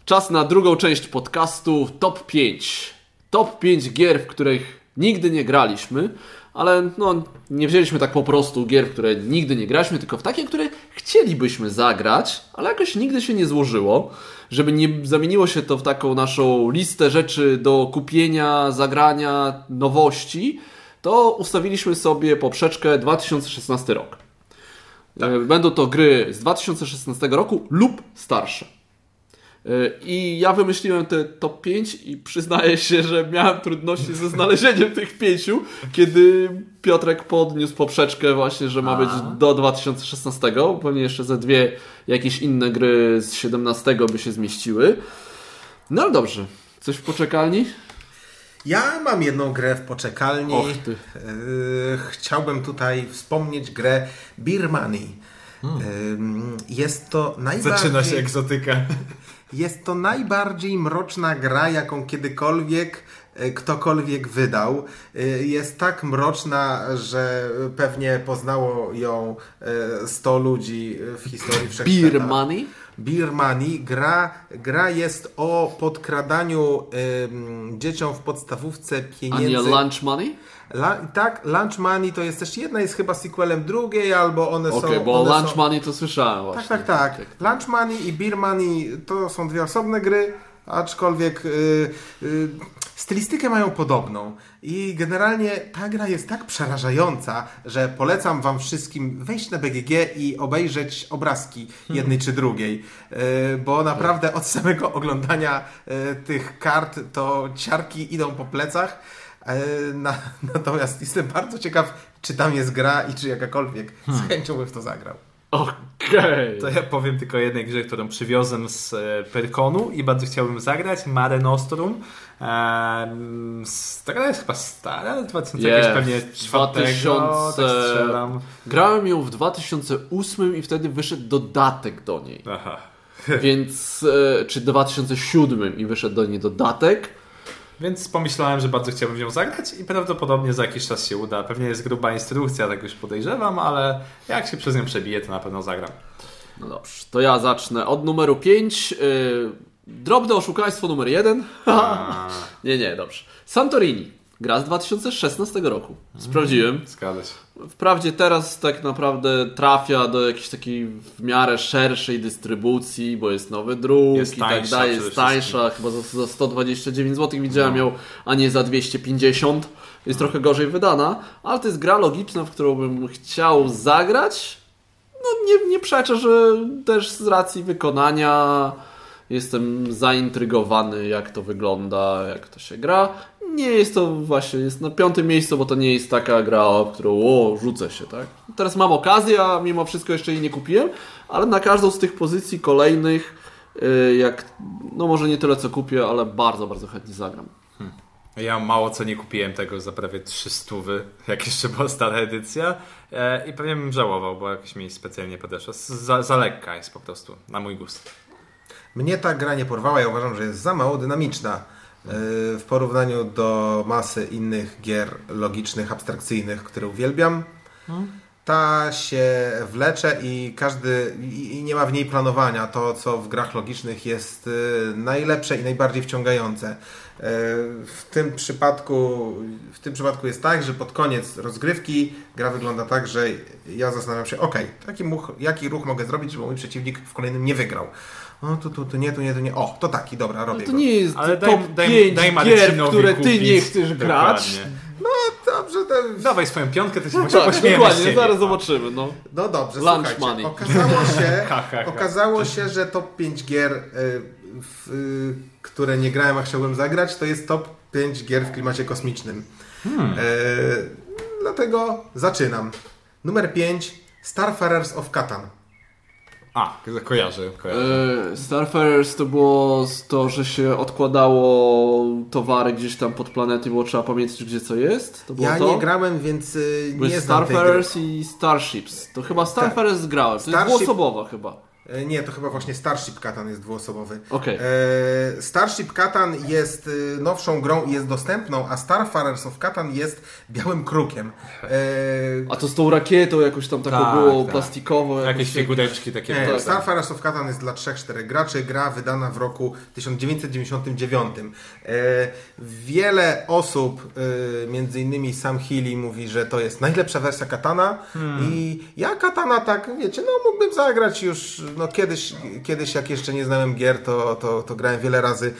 A: Czas na drugą część podcastu Top 5. Top 5 gier, w których nigdy nie graliśmy, ale no, nie wzięliśmy tak po prostu gier, w które nigdy nie graliśmy, tylko w takie, które chcielibyśmy zagrać, ale jakoś nigdy się nie złożyło. Żeby nie zamieniło się to w taką naszą listę rzeczy do kupienia, zagrania, nowości, to ustawiliśmy sobie poprzeczkę 2016 rok. Tak. Będą to gry z 2016 roku lub starsze. I ja wymyśliłem te top 5 i przyznaję się, że miałem trudności ze znalezieniem tych pięciu, kiedy Piotrek podniósł poprzeczkę właśnie, że ma być do 2016. Pewnie jeszcze ze dwie jakieś inne gry z 17 by się zmieściły. No ale dobrze. Coś w poczekalni?
C: Ja mam jedną grę w poczekalni. Och, ty. E, chciałbym tutaj wspomnieć grę Beer Money. Hmm. Jest to najbardziej...
B: Zaczyna się egzotyka. *laughs*
C: Jest to najbardziej mroczna gra, jaką kiedykolwiek e, ktokolwiek wydał. E, jest tak mroczna, że pewnie poznało ją 100 e, ludzi w historii
A: wszechświata. Beer Money?
C: Beer Money. Gra, gra jest o podkradaniu y, dzieciom w podstawówce pieniędzy.
A: A nie Lunch Money?
C: La, tak, Lunch Money to jest też jedna, jest chyba sequelem drugiej, albo one okay, są... Okej,
A: bo Lunch
C: są...
A: Money to słyszałem właśnie.
C: Tak, tak, tak. Lunch Money i Beer Money to są dwie osobne gry, aczkolwiek yy, yy, stylistykę mają podobną. I generalnie ta gra jest tak przerażająca, że polecam Wam wszystkim wejść na BGG i obejrzeć obrazki jednej czy drugiej. Yy, bo naprawdę od samego oglądania yy, tych kart to ciarki idą po plecach. E, na, *laughs* natomiast jestem bardzo ciekaw, czy tam jest gra i czy jakakolwiek hmm. z chęcią bym w to zagrał.
A: Okej. Okay.
B: To ja powiem tylko o jednej grze, którą przywiozłem z e, Perkonu i bardzo chciałbym zagrać. Mare Nostrum. Eee, ta gra jest chyba stara, 2000 yeah, pewnie 2000... tak
A: Grałem ją w 2008 i wtedy wyszedł dodatek do niej. Aha. Więc, e, czy 2007 i wyszedł do niej dodatek.
B: Więc pomyślałem, że bardzo chciałbym ją zagrać i prawdopodobnie za jakiś czas się uda. Pewnie jest gruba instrukcja, tak już podejrzewam, ale jak się przez nią przebije, to na pewno zagram.
A: No dobrze, to ja zacznę od numeru 5. Yy, drobne oszukaństwo numer 1. *laughs* nie, nie, dobrze. Santorini. Gra z 2016 roku. Sprawdziłem.
B: Mm, zgadza się.
A: Wprawdzie teraz tak naprawdę trafia do jakiejś takiej w miarę szerszej dystrybucji, bo jest nowy druk jest i tak dalej, jest tańsza, chyba za, za 129 zł widziałem no. ją, a nie za 250. Jest no. trochę gorzej wydana, ale to jest gra logiczna, w którą bym chciał zagrać. No nie, nie przeczę, że też z racji wykonania jestem zaintrygowany, jak to wygląda, jak to się gra. Nie jest to właśnie, jest na piątym miejscu, bo to nie jest taka gra, o którą o, rzucę się, tak? Teraz mam okazję, a mimo wszystko jeszcze jej nie kupiłem, ale na każdą z tych pozycji kolejnych, y, jak, no może nie tyle co kupię, ale bardzo, bardzo chętnie zagram. Hmm.
B: Ja mało co nie kupiłem tego za prawie 300, jak jeszcze była stara edycja e, i pewnie bym żałował, bo jakoś mi specjalnie podeszła. Za, za lekka jest po prostu, na mój gust.
C: Mnie ta gra nie porwała, ja uważam, że jest za mało dynamiczna e, w porównaniu do masy innych gier logicznych, abstrakcyjnych, które uwielbiam. Ta się wlecze i każdy i nie ma w niej planowania. To, co w grach logicznych jest e, najlepsze i najbardziej wciągające. E, w tym przypadku, w tym przypadku jest tak, że pod koniec rozgrywki gra wygląda tak, że ja zastanawiam się, ok, taki much, jaki ruch mogę zrobić, żeby mój przeciwnik w kolejnym nie wygrał o, tu, tu, tu nie, tu nie, tu nie. O, to taki, dobra, robię
A: no to nie jest Ale top daj, 5 daj, daj gier, które ty kupić. nie chcesz grać. Dokładnie.
C: No dobrze, to...
B: Dawaj swoją piątkę, to się
A: no, tak, Dokładnie, zaraz zobaczymy. No,
C: no dobrze, Lunch słuchajcie. Money. Okazało się, *laughs* okazało się, że top 5 gier y, w, które nie grałem, a chciałbym zagrać, to jest top 5 gier w klimacie kosmicznym. Hmm. E, dlatego zaczynam. Numer 5 Starfarers of Catan.
B: A, kojarzę. kojarzę.
A: E, Starfarers to było to, że się odkładało towary gdzieś tam pod planety, było trzeba pamiętać, gdzie co jest? To było
C: ja
A: to?
C: nie grałem, więc y, nie
A: znam Starfarers i Starships. To chyba Starfarers tak. grałem. To Starship... jest dwuosobowa chyba.
C: E, nie, to chyba właśnie Starship Katan jest dwuosobowy.
A: Okay.
C: E, Starship Katan jest e, nowszą grą i jest dostępną, a Starfarers of Katan jest białym krukiem.
A: A to z tą rakietą jakoś tam taką tak, było tak.
B: Jakieś figureczki takie.
C: Nie, tak. Starfarers of Katan jest dla 3-4 graczy. Gra wydana w roku 1999. Wiele osób, między innymi Sam Healy mówi, że to jest najlepsza wersja Katana hmm. i ja Katana tak, wiecie, no mógłbym zagrać już no kiedyś, kiedyś jak jeszcze nie znałem gier, to, to, to grałem wiele razy.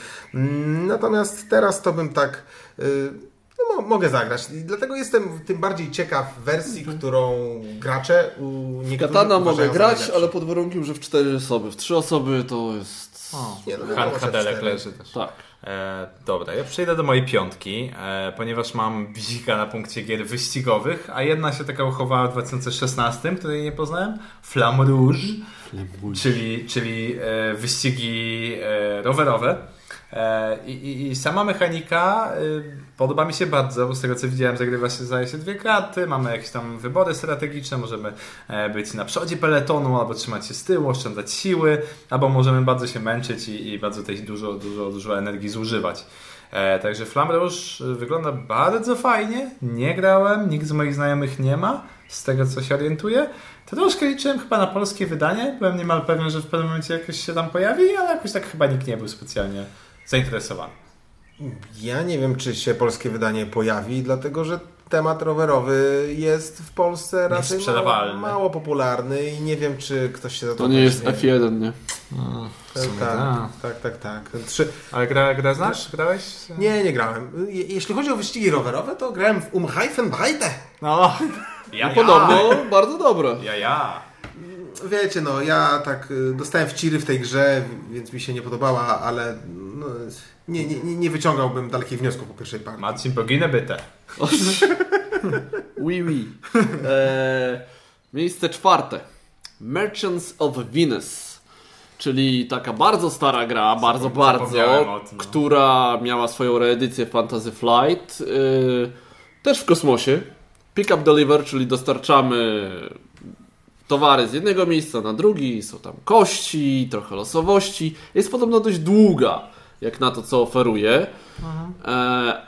C: Natomiast teraz to bym tak... Y, no, mogę zagrać. I dlatego jestem tym bardziej ciekaw wersji, mhm. którą gracze u niektórych
A: Katana mogę grać, ale pod warunkiem, że w cztery osoby. W trzy osoby to jest...
B: O, nie, no, leży też.
A: Tak.
B: E, dobra, ja przejdę do mojej piątki, e, ponieważ mam bzika na punkcie gier wyścigowych, a jedna się taka uchowała w 2016, której nie poznałem. Flamme Rouge, czyli, czyli e, wyścigi e, rowerowe. E, I, i, sama mechanika podoba mi się bardzo, bo z tego co widziałem zagrywa się zdaje się dwie karty, mamy jakieś tam wybory strategiczne, możemy być na przodzie peletonu, albo trzymać się z tyłu, oszczędzać siły, albo możemy bardzo się męczyć i, i bardzo tej dużo, dużo, dużo energii zużywać. Także Flamme Rouge wygląda bardzo fajnie, nie grałem, nikt z moich znajomych nie ma, z tego co się orientuję. Troszkę liczyłem chyba na polskie wydanie, byłem niemal pewien, że w pewnym momencie jakoś się tam pojawi, ale jakoś tak chyba nikt nie był specjalnie zainteresowany.
C: Ja nie wiem, czy się polskie wydanie pojawi, dlatego że temat rowerowy jest w Polsce raczej mało, mało, popularny i nie wiem, czy ktoś się za
A: to To nie jest F1, nie? No,
C: tak, tak, tak, tak, tak. Trzy...
B: Ale gra, gra znasz? Grałeś?
C: Nie, nie grałem. Jeśli chodzi o wyścigi rowerowe, to grałem w Umreifenbreite.
B: No, ja,
A: no podobno ja. bardzo dobre.
B: Ja, ja
C: wiecie, no ja tak y, dostałem wciry w tej grze, więc mi się nie podobała, ale no, nie, nie, nie wyciągałbym dalekich wniosków po pierwszej partii.
B: Marcin, poginę byte. *laughs*
A: oui, oui. E, miejsce czwarte. Merchants of Venus. Czyli taka bardzo stara gra, bardzo, bardzo, tym, no. która miała swoją reedycję Fantasy Flight. Y, też w kosmosie. Pick up deliver, czyli dostarczamy towary z jednego miejsca na drugi, są tam kości, trochę losowości. Jest podobno dość długa, jak na to, co oferuje. E,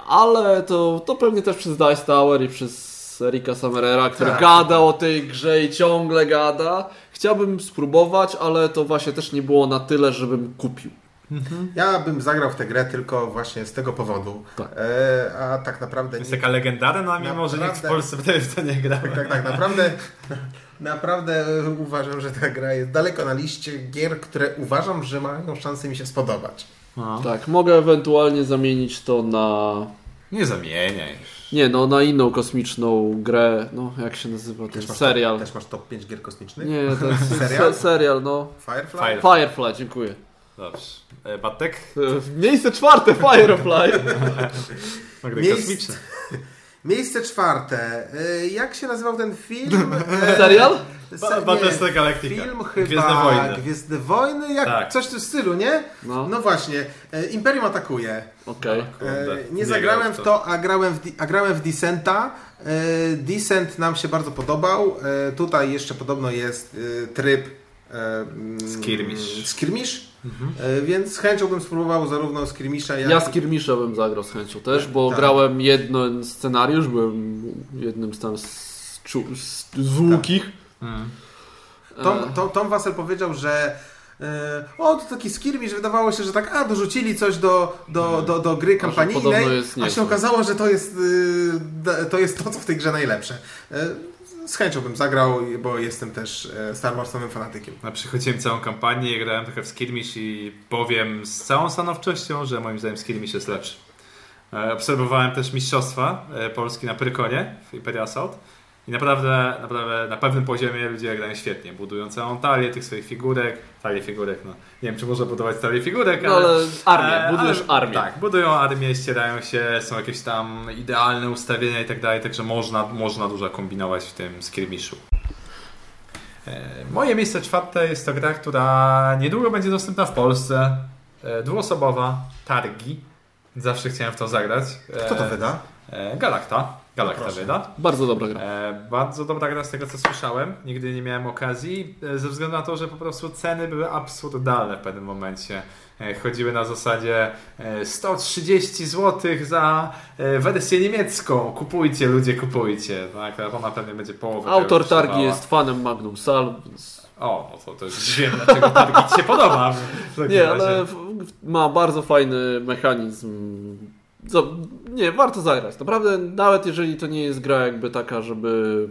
A: ale to, to pewnie też przez Dice Tower i przez Erika Samerera, który tak. gada o tej grze i ciągle gada. Chciałbym spróbować, ale to właśnie też nie było na tyle, żebym kupił.
C: Mhm. Ja bym zagrał w tę grę tylko właśnie z tego powodu. Tak. E, a tak naprawdę.
B: Jest nie... taka legendarna, mimo naprawdę... że nikt w Polsce w to nie grał.
C: Tak, tak, tak. Naprawdę, *laughs* naprawdę uważam, że ta gra jest daleko na liście gier, które uważam, że mają szansę mi się spodobać.
A: A. Tak, mogę ewentualnie zamienić to na.
B: Nie zamieniaj.
A: Nie, no na inną kosmiczną grę, no jak się nazywa ten też serial.
C: Top, też masz top 5 gier kosmicznych?
A: Nie, to jest *laughs* serial? serial, no.
C: Firefly?
A: Firefly, Firefly dziękuję.
B: Dobrze. E, Batek?
A: E, miejsce czwarte, Firefly. *laughs*
B: Miejsce,
C: miejsce czwarte. E, jak się nazywał ten film? *laughs*
A: Serial?
B: Se, Battlestar Galactica.
C: Film chyba Gwiezdne Wojny. Gwiezdne Wojny, jak tak. coś w tym stylu, nie? No, no właśnie. Imperium atakuje.
A: Okej.
C: Okay. Nie, nie zagrałem w to, a grałem w, a grałem w Descenta. Descent nam się bardzo podobał. Tutaj jeszcze podobno jest tryb
B: Skirmish.
C: Skirmish? Mhm. E, więc z chęcią bym spróbował zarówno Skirmisha jak...
A: Ja Skirmisha bym zagrał z chęcią też, bo tak. grałem jeden scenariusz, byłem jednym z tam z, z. Tak. Mhm.
C: Tom, Tom, Tom Wassel powiedział, że e, o, to taki skirmish, wydawało się, że tak, a, dorzucili coś do, do, mhm. do, do gry kampanijnej, a się okazało, że to jest, to jest to, co w tej grze najlepsze. Z chęcią bym zagrał, bo jestem też e, Star Warsowym fanatykiem.
B: A przychodziłem całą kampanię, grałem trochę w Skirmish i powiem z całą stanowczością, że moim zdaniem Skirmish jest lepszy. E, obserwowałem też mistrzostwa e, Polski na Prykonie w Imperial Assault I naprawdę, naprawdę na pewnym poziomie ludzie grają świetnie, budują całą talię tych swoich figurek, talię figurek, no nie wiem czy można budować talię figurek,
A: no, ale, ale armię, e, budujesz ale, armię.
B: Tak, budują armię, ścierają się, są jakieś tam idealne ustawienia i tak dalej, także można, można dużo kombinować w tym skirmiszu. E, moje miejsce czwarte jest to gra, która niedługo będzie dostępna w Polsce. E, dwuosobowa, Targi. Zawsze chciałem w to zagrać.
C: Kto to wyda?
B: Galacta. Galacta wyda.
A: Bardzo dobra gra.
B: bardzo dobra gra z tego co słyszałem. Nigdy nie miałem okazji, ze względu na to, że po prostu ceny były absurdalne w pewnym momencie. chodziły na zasadzie 130 zł za wersję niemiecką. Kupujcie, ludzie, kupujcie. Tak, ona pewnie będzie połowę.
A: Autor targi jest fanem Magnum Sal, więc
B: o, no to, to już wiem, dlaczego targi Ci się podoba.
A: Nie, ale ma bardzo fajny mechanizm. Nie, warto zagrać. Naprawdę, nawet jeżeli to nie jest gra jakby taka, żeby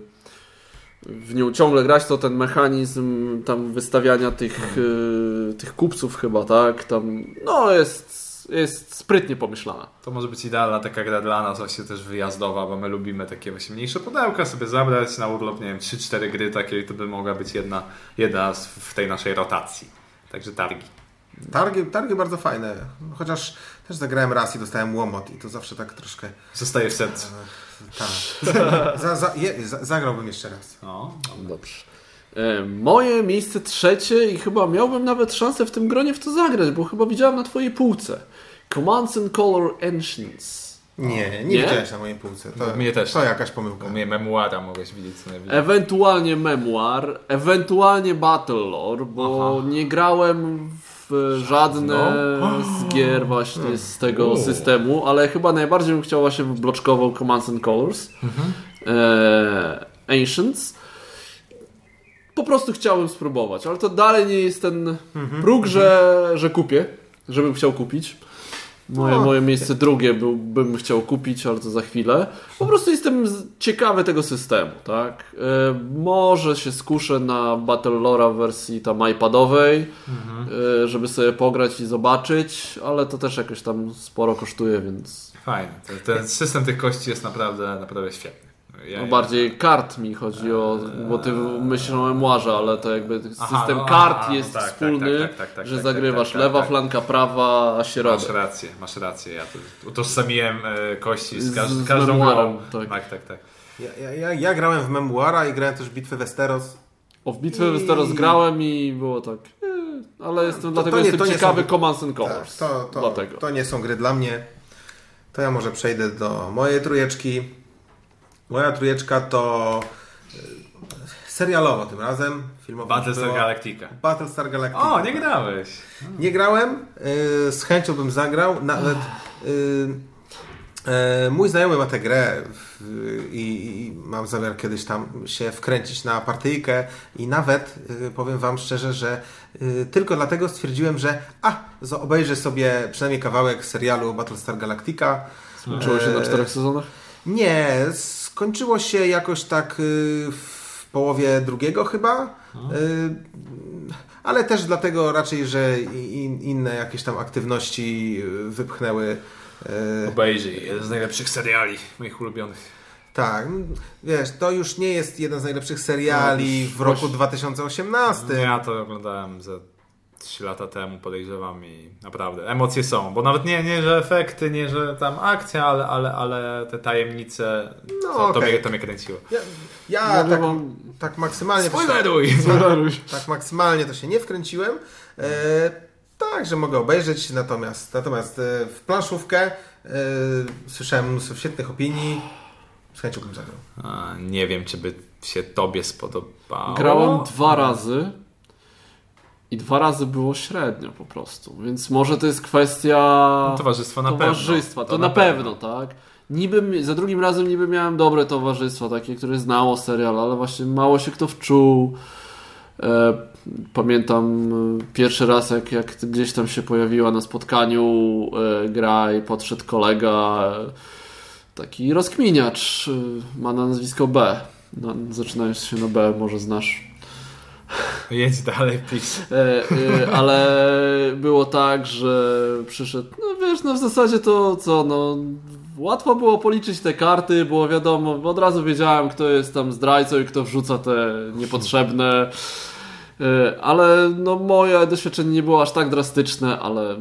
A: w nią ciągle grać, to ten mechanizm tam wystawiania tych, y, tych kupców chyba, tak? Tam, no jest jest sprytnie pomyślana.
B: To może być idealna taka gra dla nas, właśnie też wyjazdowa, bo my lubimy takie właśnie mniejsze pudełka sobie zabrać na urlop, nie wiem, 3-4 gry takie, to by mogła być jedna, jedna w tej naszej rotacji. Także targi.
C: Targi, targi bardzo fajne, chociaż też zagrałem raz i dostałem łomot i to zawsze tak troszkę...
B: Zostaje w sercu.
C: Tak. *laughs* za, za, je, za, zagrałbym jeszcze raz.
A: O, dobrze. E, moje miejsce trzecie i chyba miałbym nawet szansę w tym gronie w to zagrać, bo chyba widziałem na twojej półce. Commands and Color Ancients.
C: Nie, nie, nie? widziałeś na mojej półce. To,
B: mnie też.
C: To jakaś pomyłka.
B: U mnie memuara mogłeś widzieć co
A: Ewentualnie memoir, ewentualnie Battle Lore, bo Aha. nie grałem w żadne no. z gier właśnie z tego systemu, ale chyba najbardziej bym chciał właśnie bloczkową Commands and Colors. Mhm. E, Ancients po prostu chciałem spróbować, ale to dalej nie jest ten mhm, próg, że, że kupię, żebym chciał kupić. Moje, no. moje miejsce drugie był, bym chciał kupić, ale to za chwilę. Po prostu jestem ciekawy tego systemu, tak? E, może się skuszę na Battle Lora w wersji tam iPadowej, mhm. e, żeby sobie pograć i zobaczyć, ale to też jakoś tam sporo kosztuje, więc...
B: Fajnie. Ten system tych kości jest naprawdę, naprawdę świetny.
A: Ja, no bardziej kart mi chodzi o, bo ty myślisz o memuarze, ale to jakby system no, kart jest no tak, wspólny, tak, tak, tak, że zagrywasz lewa flanka, prawa, a środek.
B: Masz rację, masz rację. Ja tu utożsamiłem e, kości z, każ z każdą grą. Tak, tak, tak.
C: Ja, ja, ja, grałem w memuara i grałem też w bitwę Westeros.
A: O, w bitwę I... Westeros grałem i było tak... E, ale jestem, to, dlatego to nie, jestem to ciekawy są... Commands and Colors.
C: Tak, to, to, dlatego. to nie są gry dla mnie. To ja może przejdę do mojej trujeczki. Moja trójeczka to e, serialowo tym razem. Filmowo
B: Battlestar Galactica.
C: Battlestar Galactica.
B: O, nie grałeś.
C: Nie grałem. E, z chęcią bym zagrał. Nawet e, mój znajomy ma tę grę i, mam zamiar kiedyś tam się wkręcić na partyjkę i nawet powiem Wam szczerze, że tylko dlatego stwierdziłem, że a, obejrzę sobie przynajmniej kawałek serialu Battlestar Galactica.
A: Skończyło się na czterech sezonach?
C: Nie, Skończyło się jakoś tak y, w połowie drugiego chyba. Y, ale też dlatego raczej, że inne jakieś tam aktywności y, wypchnęły.
B: Obejrzyj, jeden z najlepszych seriali moich ulubionych.
C: Tak, wiesz, to już nie jest jeden z najlepszych seriali no, w roku 2018.
B: Ja to oglądałem za 3 lata temu podejrzewam i naprawdę emocje są, bo nawet nie, nie że efekty, nie że tam akcja, ale, ale, ale te tajemnice no, to, okay. to, mnie, to mnie kręciło.
C: Ja, ja tak, tak maksymalnie
B: Spoileruj!
C: Tak, *laughs* tak maksymalnie to się nie wkręciłem. E, tak, że mogę obejrzeć, natomiast, natomiast e, w planszówkę e, słyszałem mnóstwo świetnych opinii. Z chęcią bym zagrał.
B: A, nie wiem, czy by się tobie spodobało.
A: Grałem dwa razy. I dwa razy było średnio po prostu. Więc może to jest kwestia.
B: No, towarzystwa na
A: towarzystwa.
B: pewno.
A: To, to na, pewno, pewno, tak. Niby, za drugim razem niby miałem dobre towarzystwo, takie, które znało serial, ale właśnie mało się kto wczuł. E, pamiętam e, pierwszy raz, jak, jak gdzieś tam się pojawiła na spotkaniu e, gra i podszedł kolega, taki rozkminiacz, ma na nazwisko B. No, zaczynając się na B, może znasz. *laughs*
B: Jedź dalej, please.
A: E, e, ale było tak, że przyszedł, no wiesz, no w zasadzie to co, no łatwo było policzyć te karty, było wiadomo, od razu wiedziałem, kto jest tam zdrajcą i kto wrzuca te niepotrzebne. E, ale no moje doświadczenie nie było aż tak drastyczne, ale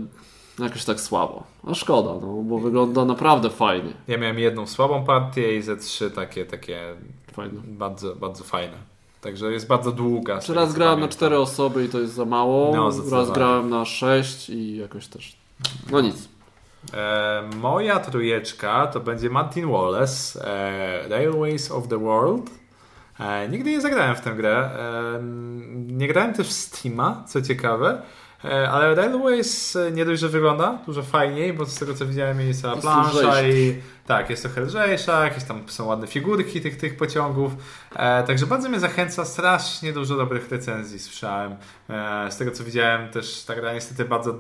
A: jakoś tak słabo. A szkoda, no, bo wygląda naprawdę fajnie.
B: Ja miałem jedną słabą partię i ze trzy takie, takie fajne. Bardzo, bardzo fajne. Także jest bardzo długa.
A: Czy raz grałem na cztery osoby i to jest za mało. No, raz grałem na sześć i jakoś też. No nic.
B: E, moja trójeczka to będzie Martin Wallace, e, Railways of the World. E, nigdy nie zagrałem w tę grę. E, nie grałem też w Steama, co ciekawe. E, ale Railways e, nie dość, że wygląda dużo fajniej, bo z tego co widziałem jest cała plansza i tak, jest trochę lżejsza, jakieś tam są ładne figurki tych, tych pociągów. E, także bardzo mnie zachęca, strasznie dużo dobrych recenzji słyszałem. E, z tego co widziałem też ta gra niestety bardzo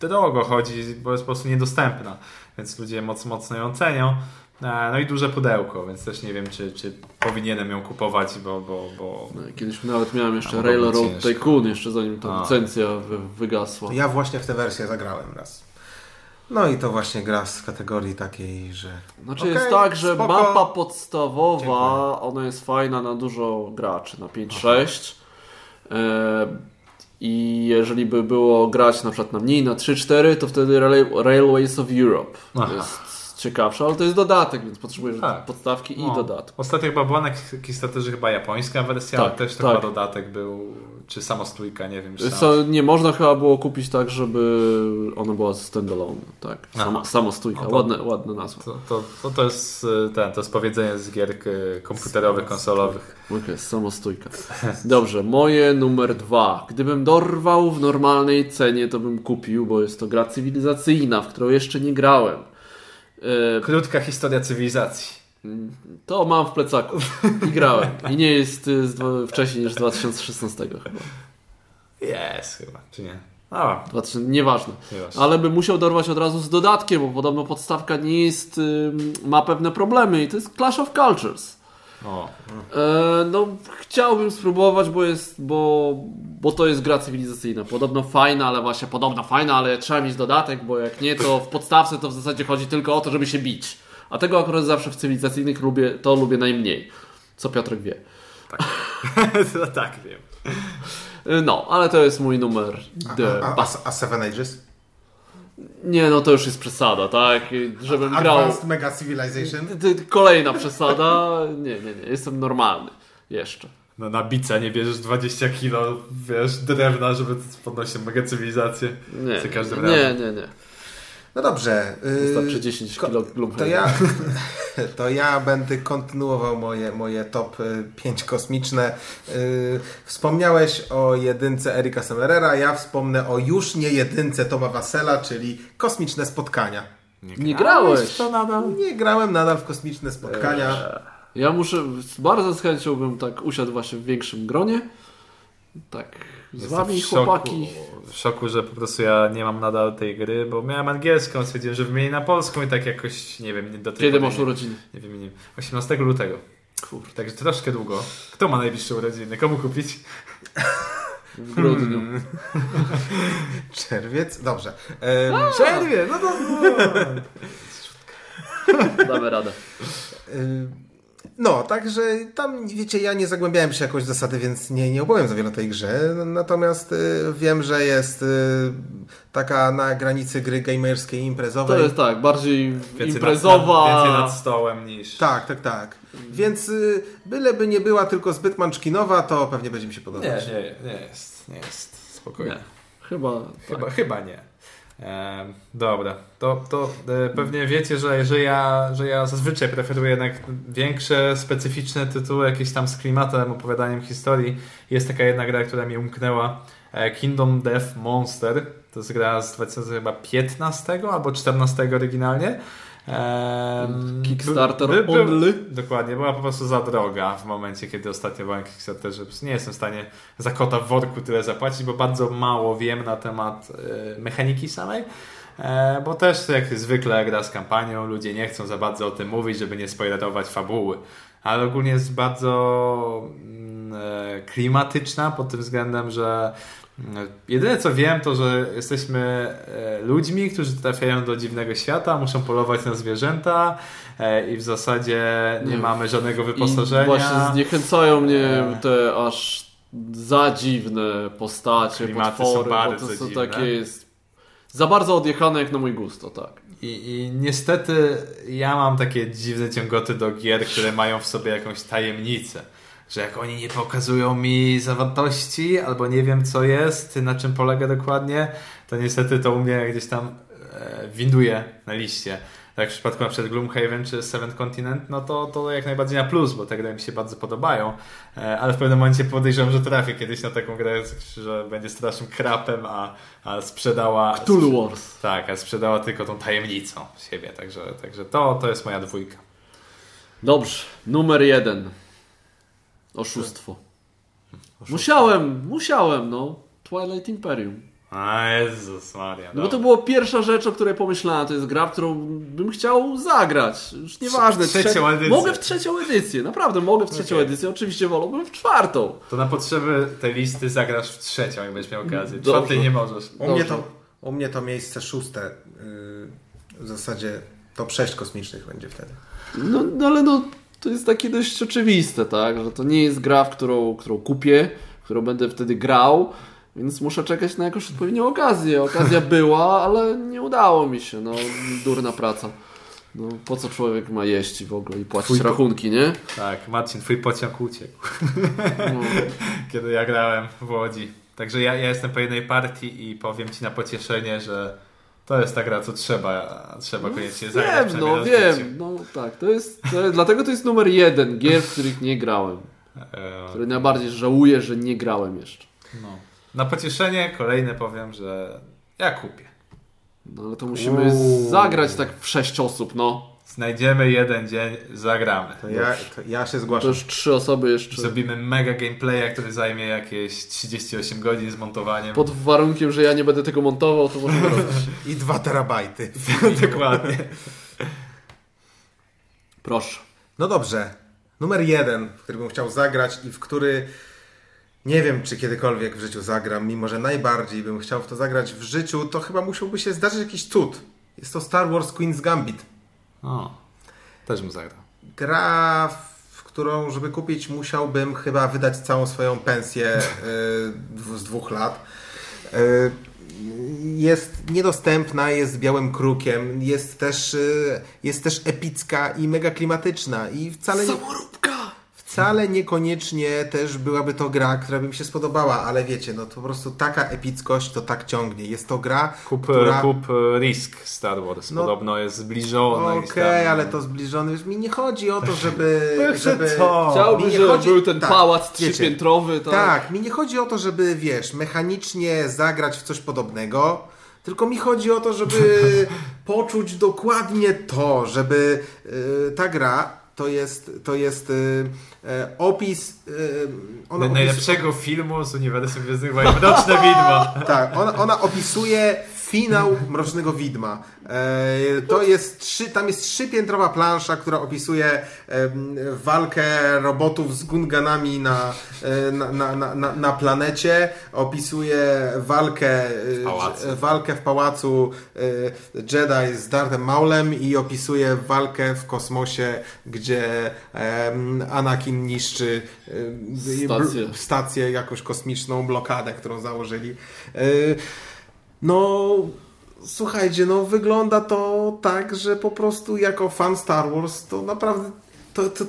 B: drogo chodzi, bo jest po prostu niedostępna, więc ludzie mocno, mocno ją cenią. E, no i duże pudełko, więc też nie wiem, czy, czy powinienem ją kupować, bo... bo, bo...
A: No, kiedyś nawet miałem jeszcze Railroad Tycoon, jeszcze zanim ta licencja wygasła.
C: Ja właśnie w tę wersję zagrałem raz. No i to właśnie gra z kategorii takiej, że...
A: Znaczy okay, jest tak, że spoko. mapa podstawowa, Dziękuję. ona jest fajna na dużo graczy, na 5-6. E, I jeżeli by było grać na przykład na mniej, na 3-4, to wtedy Railways of Europe. Aha. jest ciekawsze, ale to jest dodatek, więc potrzebujesz tak. podstawki no. i dodatku.
B: Ostatnio chyba była na Kickstarterze chyba japońska wersja, tak, ale też tak. chyba dodatek był, czy samostójka, nie wiem. Czy
A: Co, nie można chyba było kupić tak, żeby ona była standalone, tak. Sam, samostójka, no to, ładne, ładne nazwa.
B: To, to, to, to, jest y, ten, to jest powiedzenie z gier y, komputerowych, konsolowych.
A: Okej, okay, samostójka. Dobrze, moje numer dwa. Gdybym dorwał w normalnej cenie, to bym kupił, bo jest to gra cywilizacyjna, w którą jeszcze nie grałem.
B: E, Krótka historia cywilizacji.
A: To mam w plecaku i grałem. I nie jest e, wcześniej niż z 2016 chyba.
B: Jest chyba, czy nie?
A: A. 2000, nieważne. nieważne. Ale bym musiał dorwać od razu z dodatkiem, bo podobno podstawka nie jest, ma pewne problemy i to jest Clash of Cultures. O. E, no, chciałbym spróbować, bo jest, bo, bo to jest gra cywilizacyjna. Podobno fajna, ale właśnie podobno fajna, ale trzeba mieć dodatek, bo jak nie, to w podstawce to w zasadzie chodzi tylko o to, żeby się bić. A tego akurat zawsze w cywilizacyjnych lubię, to lubię najmniej. Co Piotrek wie.
B: Tak, *laughs* no, tak wiem. *laughs*
A: No, ale to jest mój numer.
C: A, a, a, a Seven Ages?
A: Nie, no to już jest przesada, tak? Żebym
C: Advanced grał... Mega Civilization?
A: Kolejna przesada. *laughs* Nie, nie, nie. Jestem normalny. Jeszcze.
B: No na bica nie bierzesz 20 kilo, wiesz, drewna, żeby podnosić mega cywilizację.
A: Nie, nie, nie, nie.
C: No dobrze.
A: Wystarczy 10 kilo
C: to ja, *laughs* to ja będę kontynuował moje, moje top 5 y, kosmiczne. Y, wspomniałeś o jedynce Erika Semmerera, ja wspomnę o już nie jedynce Toma Wasela, czyli kosmiczne spotkania.
A: Nie, nie grałeś
C: to nadal? Nie grałem nadal w kosmiczne spotkania. Eee.
A: Ja muszę, bardzo z chęcią bym tak usiadł właśnie w większym gronie. Tak z wami chłopaki.
B: W szoku, że po prostu ja nie mam nadal tej gry, bo miałem angielską, stwierdziłem, że wymienię na polską i tak jakoś, nie wiem, do tej
A: Kiedy masz urodziny?
B: Nie wiem, nie 18 lutego. Kurde. Także troszkę długo. Kto ma najbliższe urodziny? Komu kupić?
A: W grudniu. *laughs*
C: Czerwiec? Dobrze.
B: Um, Czerwiec, no to... *laughs*
A: Damy radę.
C: No, także tam, wiecie, ja nie zagłębiałem się jakoś w zasady, więc nie, nie opowiem za wiele o tej grze. Natomiast y, wiem, że jest y, taka na granicy gry gamerskiej, imprezowej.
A: To jest tak, bardziej więcej imprezowa.
B: Nad, więcej nad stołem niż...
C: Tak, tak, tak. Więc y, byleby nie była tylko zbyt manczkinowa, to pewnie będzie mi się podobać.
B: Nie, nie, nie jest, nie jest. Spokojnie. Nie.
A: Chyba,
B: chyba, tak. chyba nie. Dobra, to, to e, pewnie wiecie, że, że, ja, że ja zazwyczaj preferuję jednak większe, specyficzne tytuły, jakieś tam z klimatem, opowiadaniem historii. Jest taka jedna gra, która mi umknęła, e, Kingdom Death Monster. To jest gra z 2015 albo 14 oryginalnie.
A: Kickstarter by, by, only?
B: Dokładnie, była po prostu za droga w momencie, kiedy ostatnio byłem Kickstarterze. Nie jestem w stanie za kota w worku tyle zapłacić, bo bardzo mało wiem na temat y, mechaniki samej. E, bo też jak zwykle gra z kampanią, ludzie nie chcą za bardzo o tym mówić, żeby nie spoilerować fabuły. Ale ogólnie jest bardzo mm, e, klimatyczna pod tym względem, że jedyne co wiem, to że jesteśmy e, ludźmi, którzy trafiają do dziwnego świata, muszą polować na zwierzęta e, i w zasadzie nie, mamy żadnego wyposażenia. I
A: właśnie zniechęcają mnie e. te aż za dziwne postacie, Klimaty potwory, bo to są dziwne. takie jest za bardzo odjechane jak na mój gusto, tak.
B: I, I niestety ja mam takie dziwne ciągoty do gier, które mają w sobie jakąś tajemnicę że jak oni nie pokazują mi zawartości, albo nie wiem co jest, na czym polega dokładnie, to niestety to u mnie gdzieś tam e, winduje na liście. Tak w przypadku na przykład Gloomhaven czy Seventh Continent, no to, to jak najbardziej na plus, bo te gry mi się bardzo podobają, e, ale w pewnym momencie podejrzewam, że trafię kiedyś na taką grę, że będzie strasznym krapem, a, a sprzedała...
A: Cthulhu Wars.
B: Tak, a sprzedała tylko tą tajemnicą siebie, także, także to, to jest moja dwójka.
A: Dobrze, numer jeden. Oszustwo. Oszustwo. Musiałem, musiałem, no. Twilight Imperium.
B: A Jezus Maria.
A: No bo to była pierwsza rzecz, o której pomyślałem. To jest gra, którą bym chciał zagrać. Już nieważne.
B: Trzecią edycję.
A: Mogę w trzecią edycję, naprawdę mogę w trzecią okay. edycję. Oczywiście wolałbym w czwartą.
B: To na potrzeby tej listy zagrasz w trzecią, jak będziesz miał okazję. Czwartej nie możesz.
C: U mnie, to, u mnie to miejsce szóste. Yy, w zasadzie top 6 kosmicznych będzie wtedy.
A: No, no ale no to jest takie dość oczywiste, tak? Że to nie jest gra, w którą, którą kupię, w którą będę wtedy grał, więc muszę czekać na jakąś odpowiednią okazję. Okazja *laughs* była, ale nie udało mi się. No, durna praca. No, po co człowiek ma jeść w ogóle i płacić twój rachunki, nie?
B: Tak, Marcin, twój pociąg uciekł. No. *laughs* Kiedy ja grałem w Łodzi. Także ja, ja jestem po jednej partii i powiem Ci na pocieszenie, że to jest ta gra, co trzeba, trzeba no, koniecznie zagrać.
A: Wiem, no wiem, no tak, to jest, to, dlatego to jest numer jeden gier, w których nie grałem. E, Który najbardziej żałuję, że nie grałem jeszcze.
B: No. Na pocieszenie kolejne powiem, że ja kupię.
A: No ale to musimy Uuu. zagrać tak w sześć osób, no.
B: Znajdziemy jeden dzień, zagramy.
C: To ja, to ja się zgłaszam. To
A: już trzy osoby jeszcze.
B: Zrobimy mega gameplaya, który zajmie jakieś 38 godzin z montowaniem.
A: Pod warunkiem, że ja nie będę tego montował, to możemy robić. *laughs*
C: I dwa terabajty. *laughs*
B: Dokładnie.
A: Proszę.
C: No dobrze. Numer jeden, w który bym chciał zagrać i w który nie wiem, czy kiedykolwiek w życiu zagram, mimo że najbardziej bym chciał w to zagrać w życiu, to chyba musiałby się zdarzyć jakiś cud. Jest to Star Wars Queen's Gambit.
B: O, też bym zagrał.
C: Gra, w którą, żeby kupić, musiałbym chyba wydać całą swoją pensję y, z dwóch lat. Y, jest niedostępna, jest białym krukiem, jest też, y, jest też epicka i mega klimatyczna i wcale
A: nie... Samoróbka!
C: Wcale niekoniecznie też byłaby to gra, która by mi się spodobała, ale wiecie, no to po prostu taka epickość to tak ciągnie. Jest to gra,
B: kup,
C: która...
B: Kup Risk Star Wars, no, podobno jest zbliżony.
C: Okej, okay, ale to zbliżony, już mi nie chodzi o to, żeby... *laughs* żeby
A: co? Chciałbym, żeby chodzi... był ten tak, pałac trzypiętrowy.
C: Tak? tak, mi nie chodzi o to, żeby, wiesz, mechanicznie zagrać w coś podobnego, tylko mi chodzi o to, żeby *laughs* poczuć dokładnie to, żeby yy, ta gra to jest, to jest y, e, opis...
B: Y, Najlepszego opis... filmu z uniwersum Gwiezdnych Wojen, Mroczne Widmo. *laughs*
C: Tak, ona, ona opisuje finał Mrocznego Widma. E, to jest trzy, tam jest trzypiętrowa plansza, która opisuje walkę robotów z gunganami na, e, na, na, na, na planecie, opisuje walkę w, walkę w pałacu Jedi z Darthem Maulem i opisuje walkę w kosmosie, gdzie Anakin niszczy stację, stację jakąś kosmiczną blokadę, którą założyli. E, no, słuchajcie, no wygląda to tak, że po prostu jako fan Star Wars to naprawdę to, to,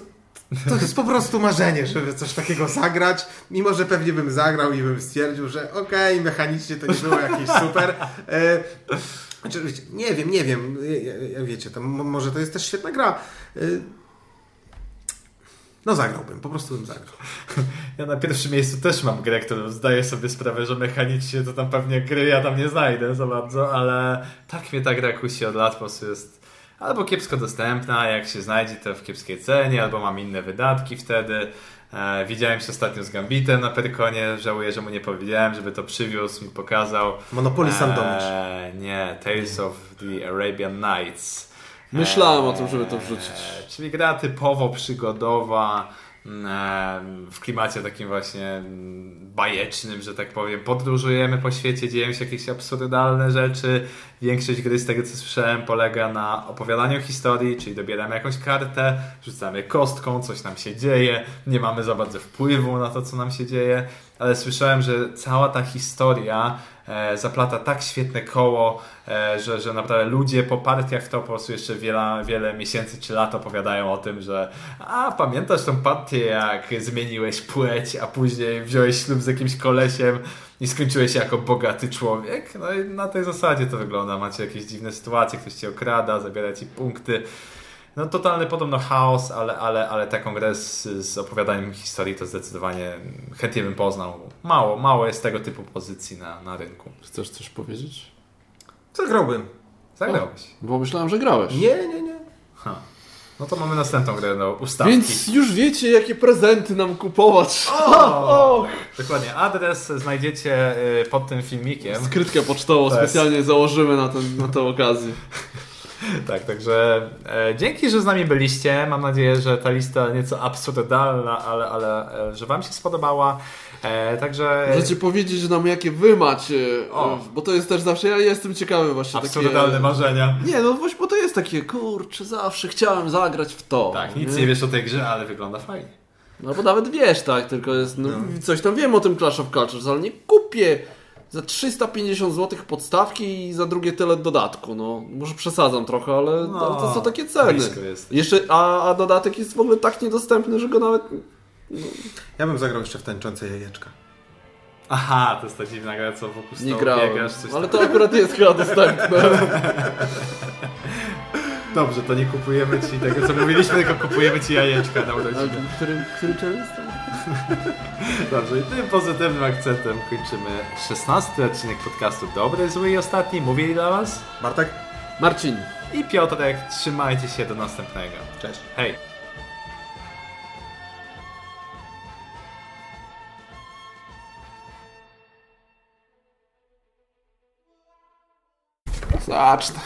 C: to jest po prostu marzenie, żeby coś takiego zagrać, mimo że pewnie bym zagrał i bym stwierdził, że okej, okay, mechanicznie to nie było jakieś super. E, znaczy, nie wiem, nie wiem, wiecie, to może to jest też świetna gra. No zagrałbym, po prostu bym zagrał. *laughs*
B: Ja na pierwszym miejscu też mam grę, którą zdaję sobie sprawę, że mechanicznie to tam pewnie gry ja tam nie znajdę za bardzo, ale tak mnie ta gra kusi od lat, po prostu jest albo kiepsko dostępna, jak się znajdzie to w kiepskiej cenie, albo mam inne wydatki wtedy. E, widziałem się ostatnio z Gambitem na Perkonie, żałuję, że mu nie powiedziałem, żeby to przywiózł, mi pokazał.
C: Monopoly Sandomierz.
B: E, nie, Tales of the Arabian Nights.
A: Myślałem o tym, żeby to wrzucić.
B: Czyli gra typowo przygodowa w klimacie takim właśnie bajecznym, że tak powiem. Podróżujemy po świecie, dzieją się jakieś absurdalne rzeczy. Większość gry, z tego co słyszałem, polega na opowiadaniu historii, czyli dobieramy jakąś kartę, rzucamy kostką, coś nam się dzieje, nie mamy za bardzo wpływu na to, co nam się dzieje, ale słyszałem, że cała ta historia e, zaplata tak świetne koło, e, że, że naprawdę ludzie po partiach w to po prostu jeszcze wiele, wiele miesięcy czy lat opowiadają o tym, że a pamiętasz tą partię, jak zmieniłeś płeć, a później wziąłeś ślub z jakimś kolesiem i skończyłeś się jako bogaty człowiek. No i na tej zasadzie to wygląda. Macie jakieś dziwne sytuacje, ktoś cię okrada, zabiera ci punkty. No totalny podobno chaos, ale, ale, ale taką grę z, z opowiadaniem historii to zdecydowanie chętnie bym poznał. Mało, mało jest tego typu pozycji na, na rynku.
A: Chcesz coś powiedzieć?
C: Zagrałbym.
B: Zagrałeś.
A: O, bo myślałem, że grałeś.
C: Nie, nie, nie. Ha.
B: No to mamy następną grę do ustawki.
A: Więc już wiecie, jakie prezenty nam kupować.
B: O! *laughs* Dokładnie. Adres znajdziecie y, pod tym filmikiem.
A: Skrytkę pocztową specjalnie założymy na, ten, na tę okazję. *laughs* *laughs*
B: tak, także e, dzięki, że z nami byliście. Mam nadzieję, że ta lista nieco absurdalna, ale, ale e, że Wam się spodobała. E, także...
A: Możecie powiedzieć nam, jakie wy macie, o. bo to jest też zawsze, ja jestem ciekawy właśnie.
B: Absurdalne takie... marzenia.
A: Nie, no właśnie, bo to jest takie, kurczę, zawsze chciałem zagrać w to.
B: Tak, nic nie, nie wiesz o tej grze, ale wygląda fajnie.
A: No bo nawet wiesz, tak, tylko jest, no, no. coś tam wiem o tym Clash of Cultures, ale nie kupię za 350 zł podstawki i za drugie tyle dodatku. No, może przesadzam trochę, ale no, to, to, są takie ceny. Jeszcze, a, a dodatek jest w ogóle tak niedostępny, że go nawet. No.
C: Ja bym zagrał jeszcze w tańczące jajeczka.
B: Aha, to jest ta dziwna gra, co wokół
A: Nie grałem, biegasz, ale to akurat jest chyba dostępne.
B: Dobrze, to nie kupujemy ci tego, co mówiliśmy, tylko kupujemy ci jajeczka na urodziny.
A: Który, który challenge *laughs*
B: Dobrze, i tym pozytywnym akcentem kończymy 16 odcinek podcastu Dobry, Zły i Ostatni. Mówili dla Was
C: Bartek,
A: Marcin
B: i Piotrek. Trzymajcie się do następnego.
C: Cześć.
B: Hej.
A: Zacznę.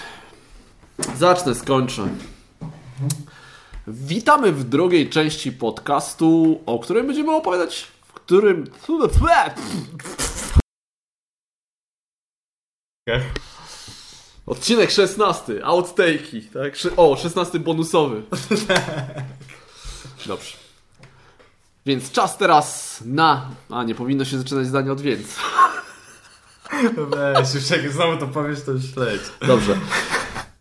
A: Zacznę, skończę. Witamy w drugiej części podcastu, o którym będziemy opowiadać, w którym... Odcinek 16, outtake'i, tak? O, 16 bonusowy. *laughs* Dobrze. Więc czas teraz na... A, nie powinno się zaczynać zdanie od więc.
B: Weź, już jak znowu to powiesz, to już leć.
A: Dobrze.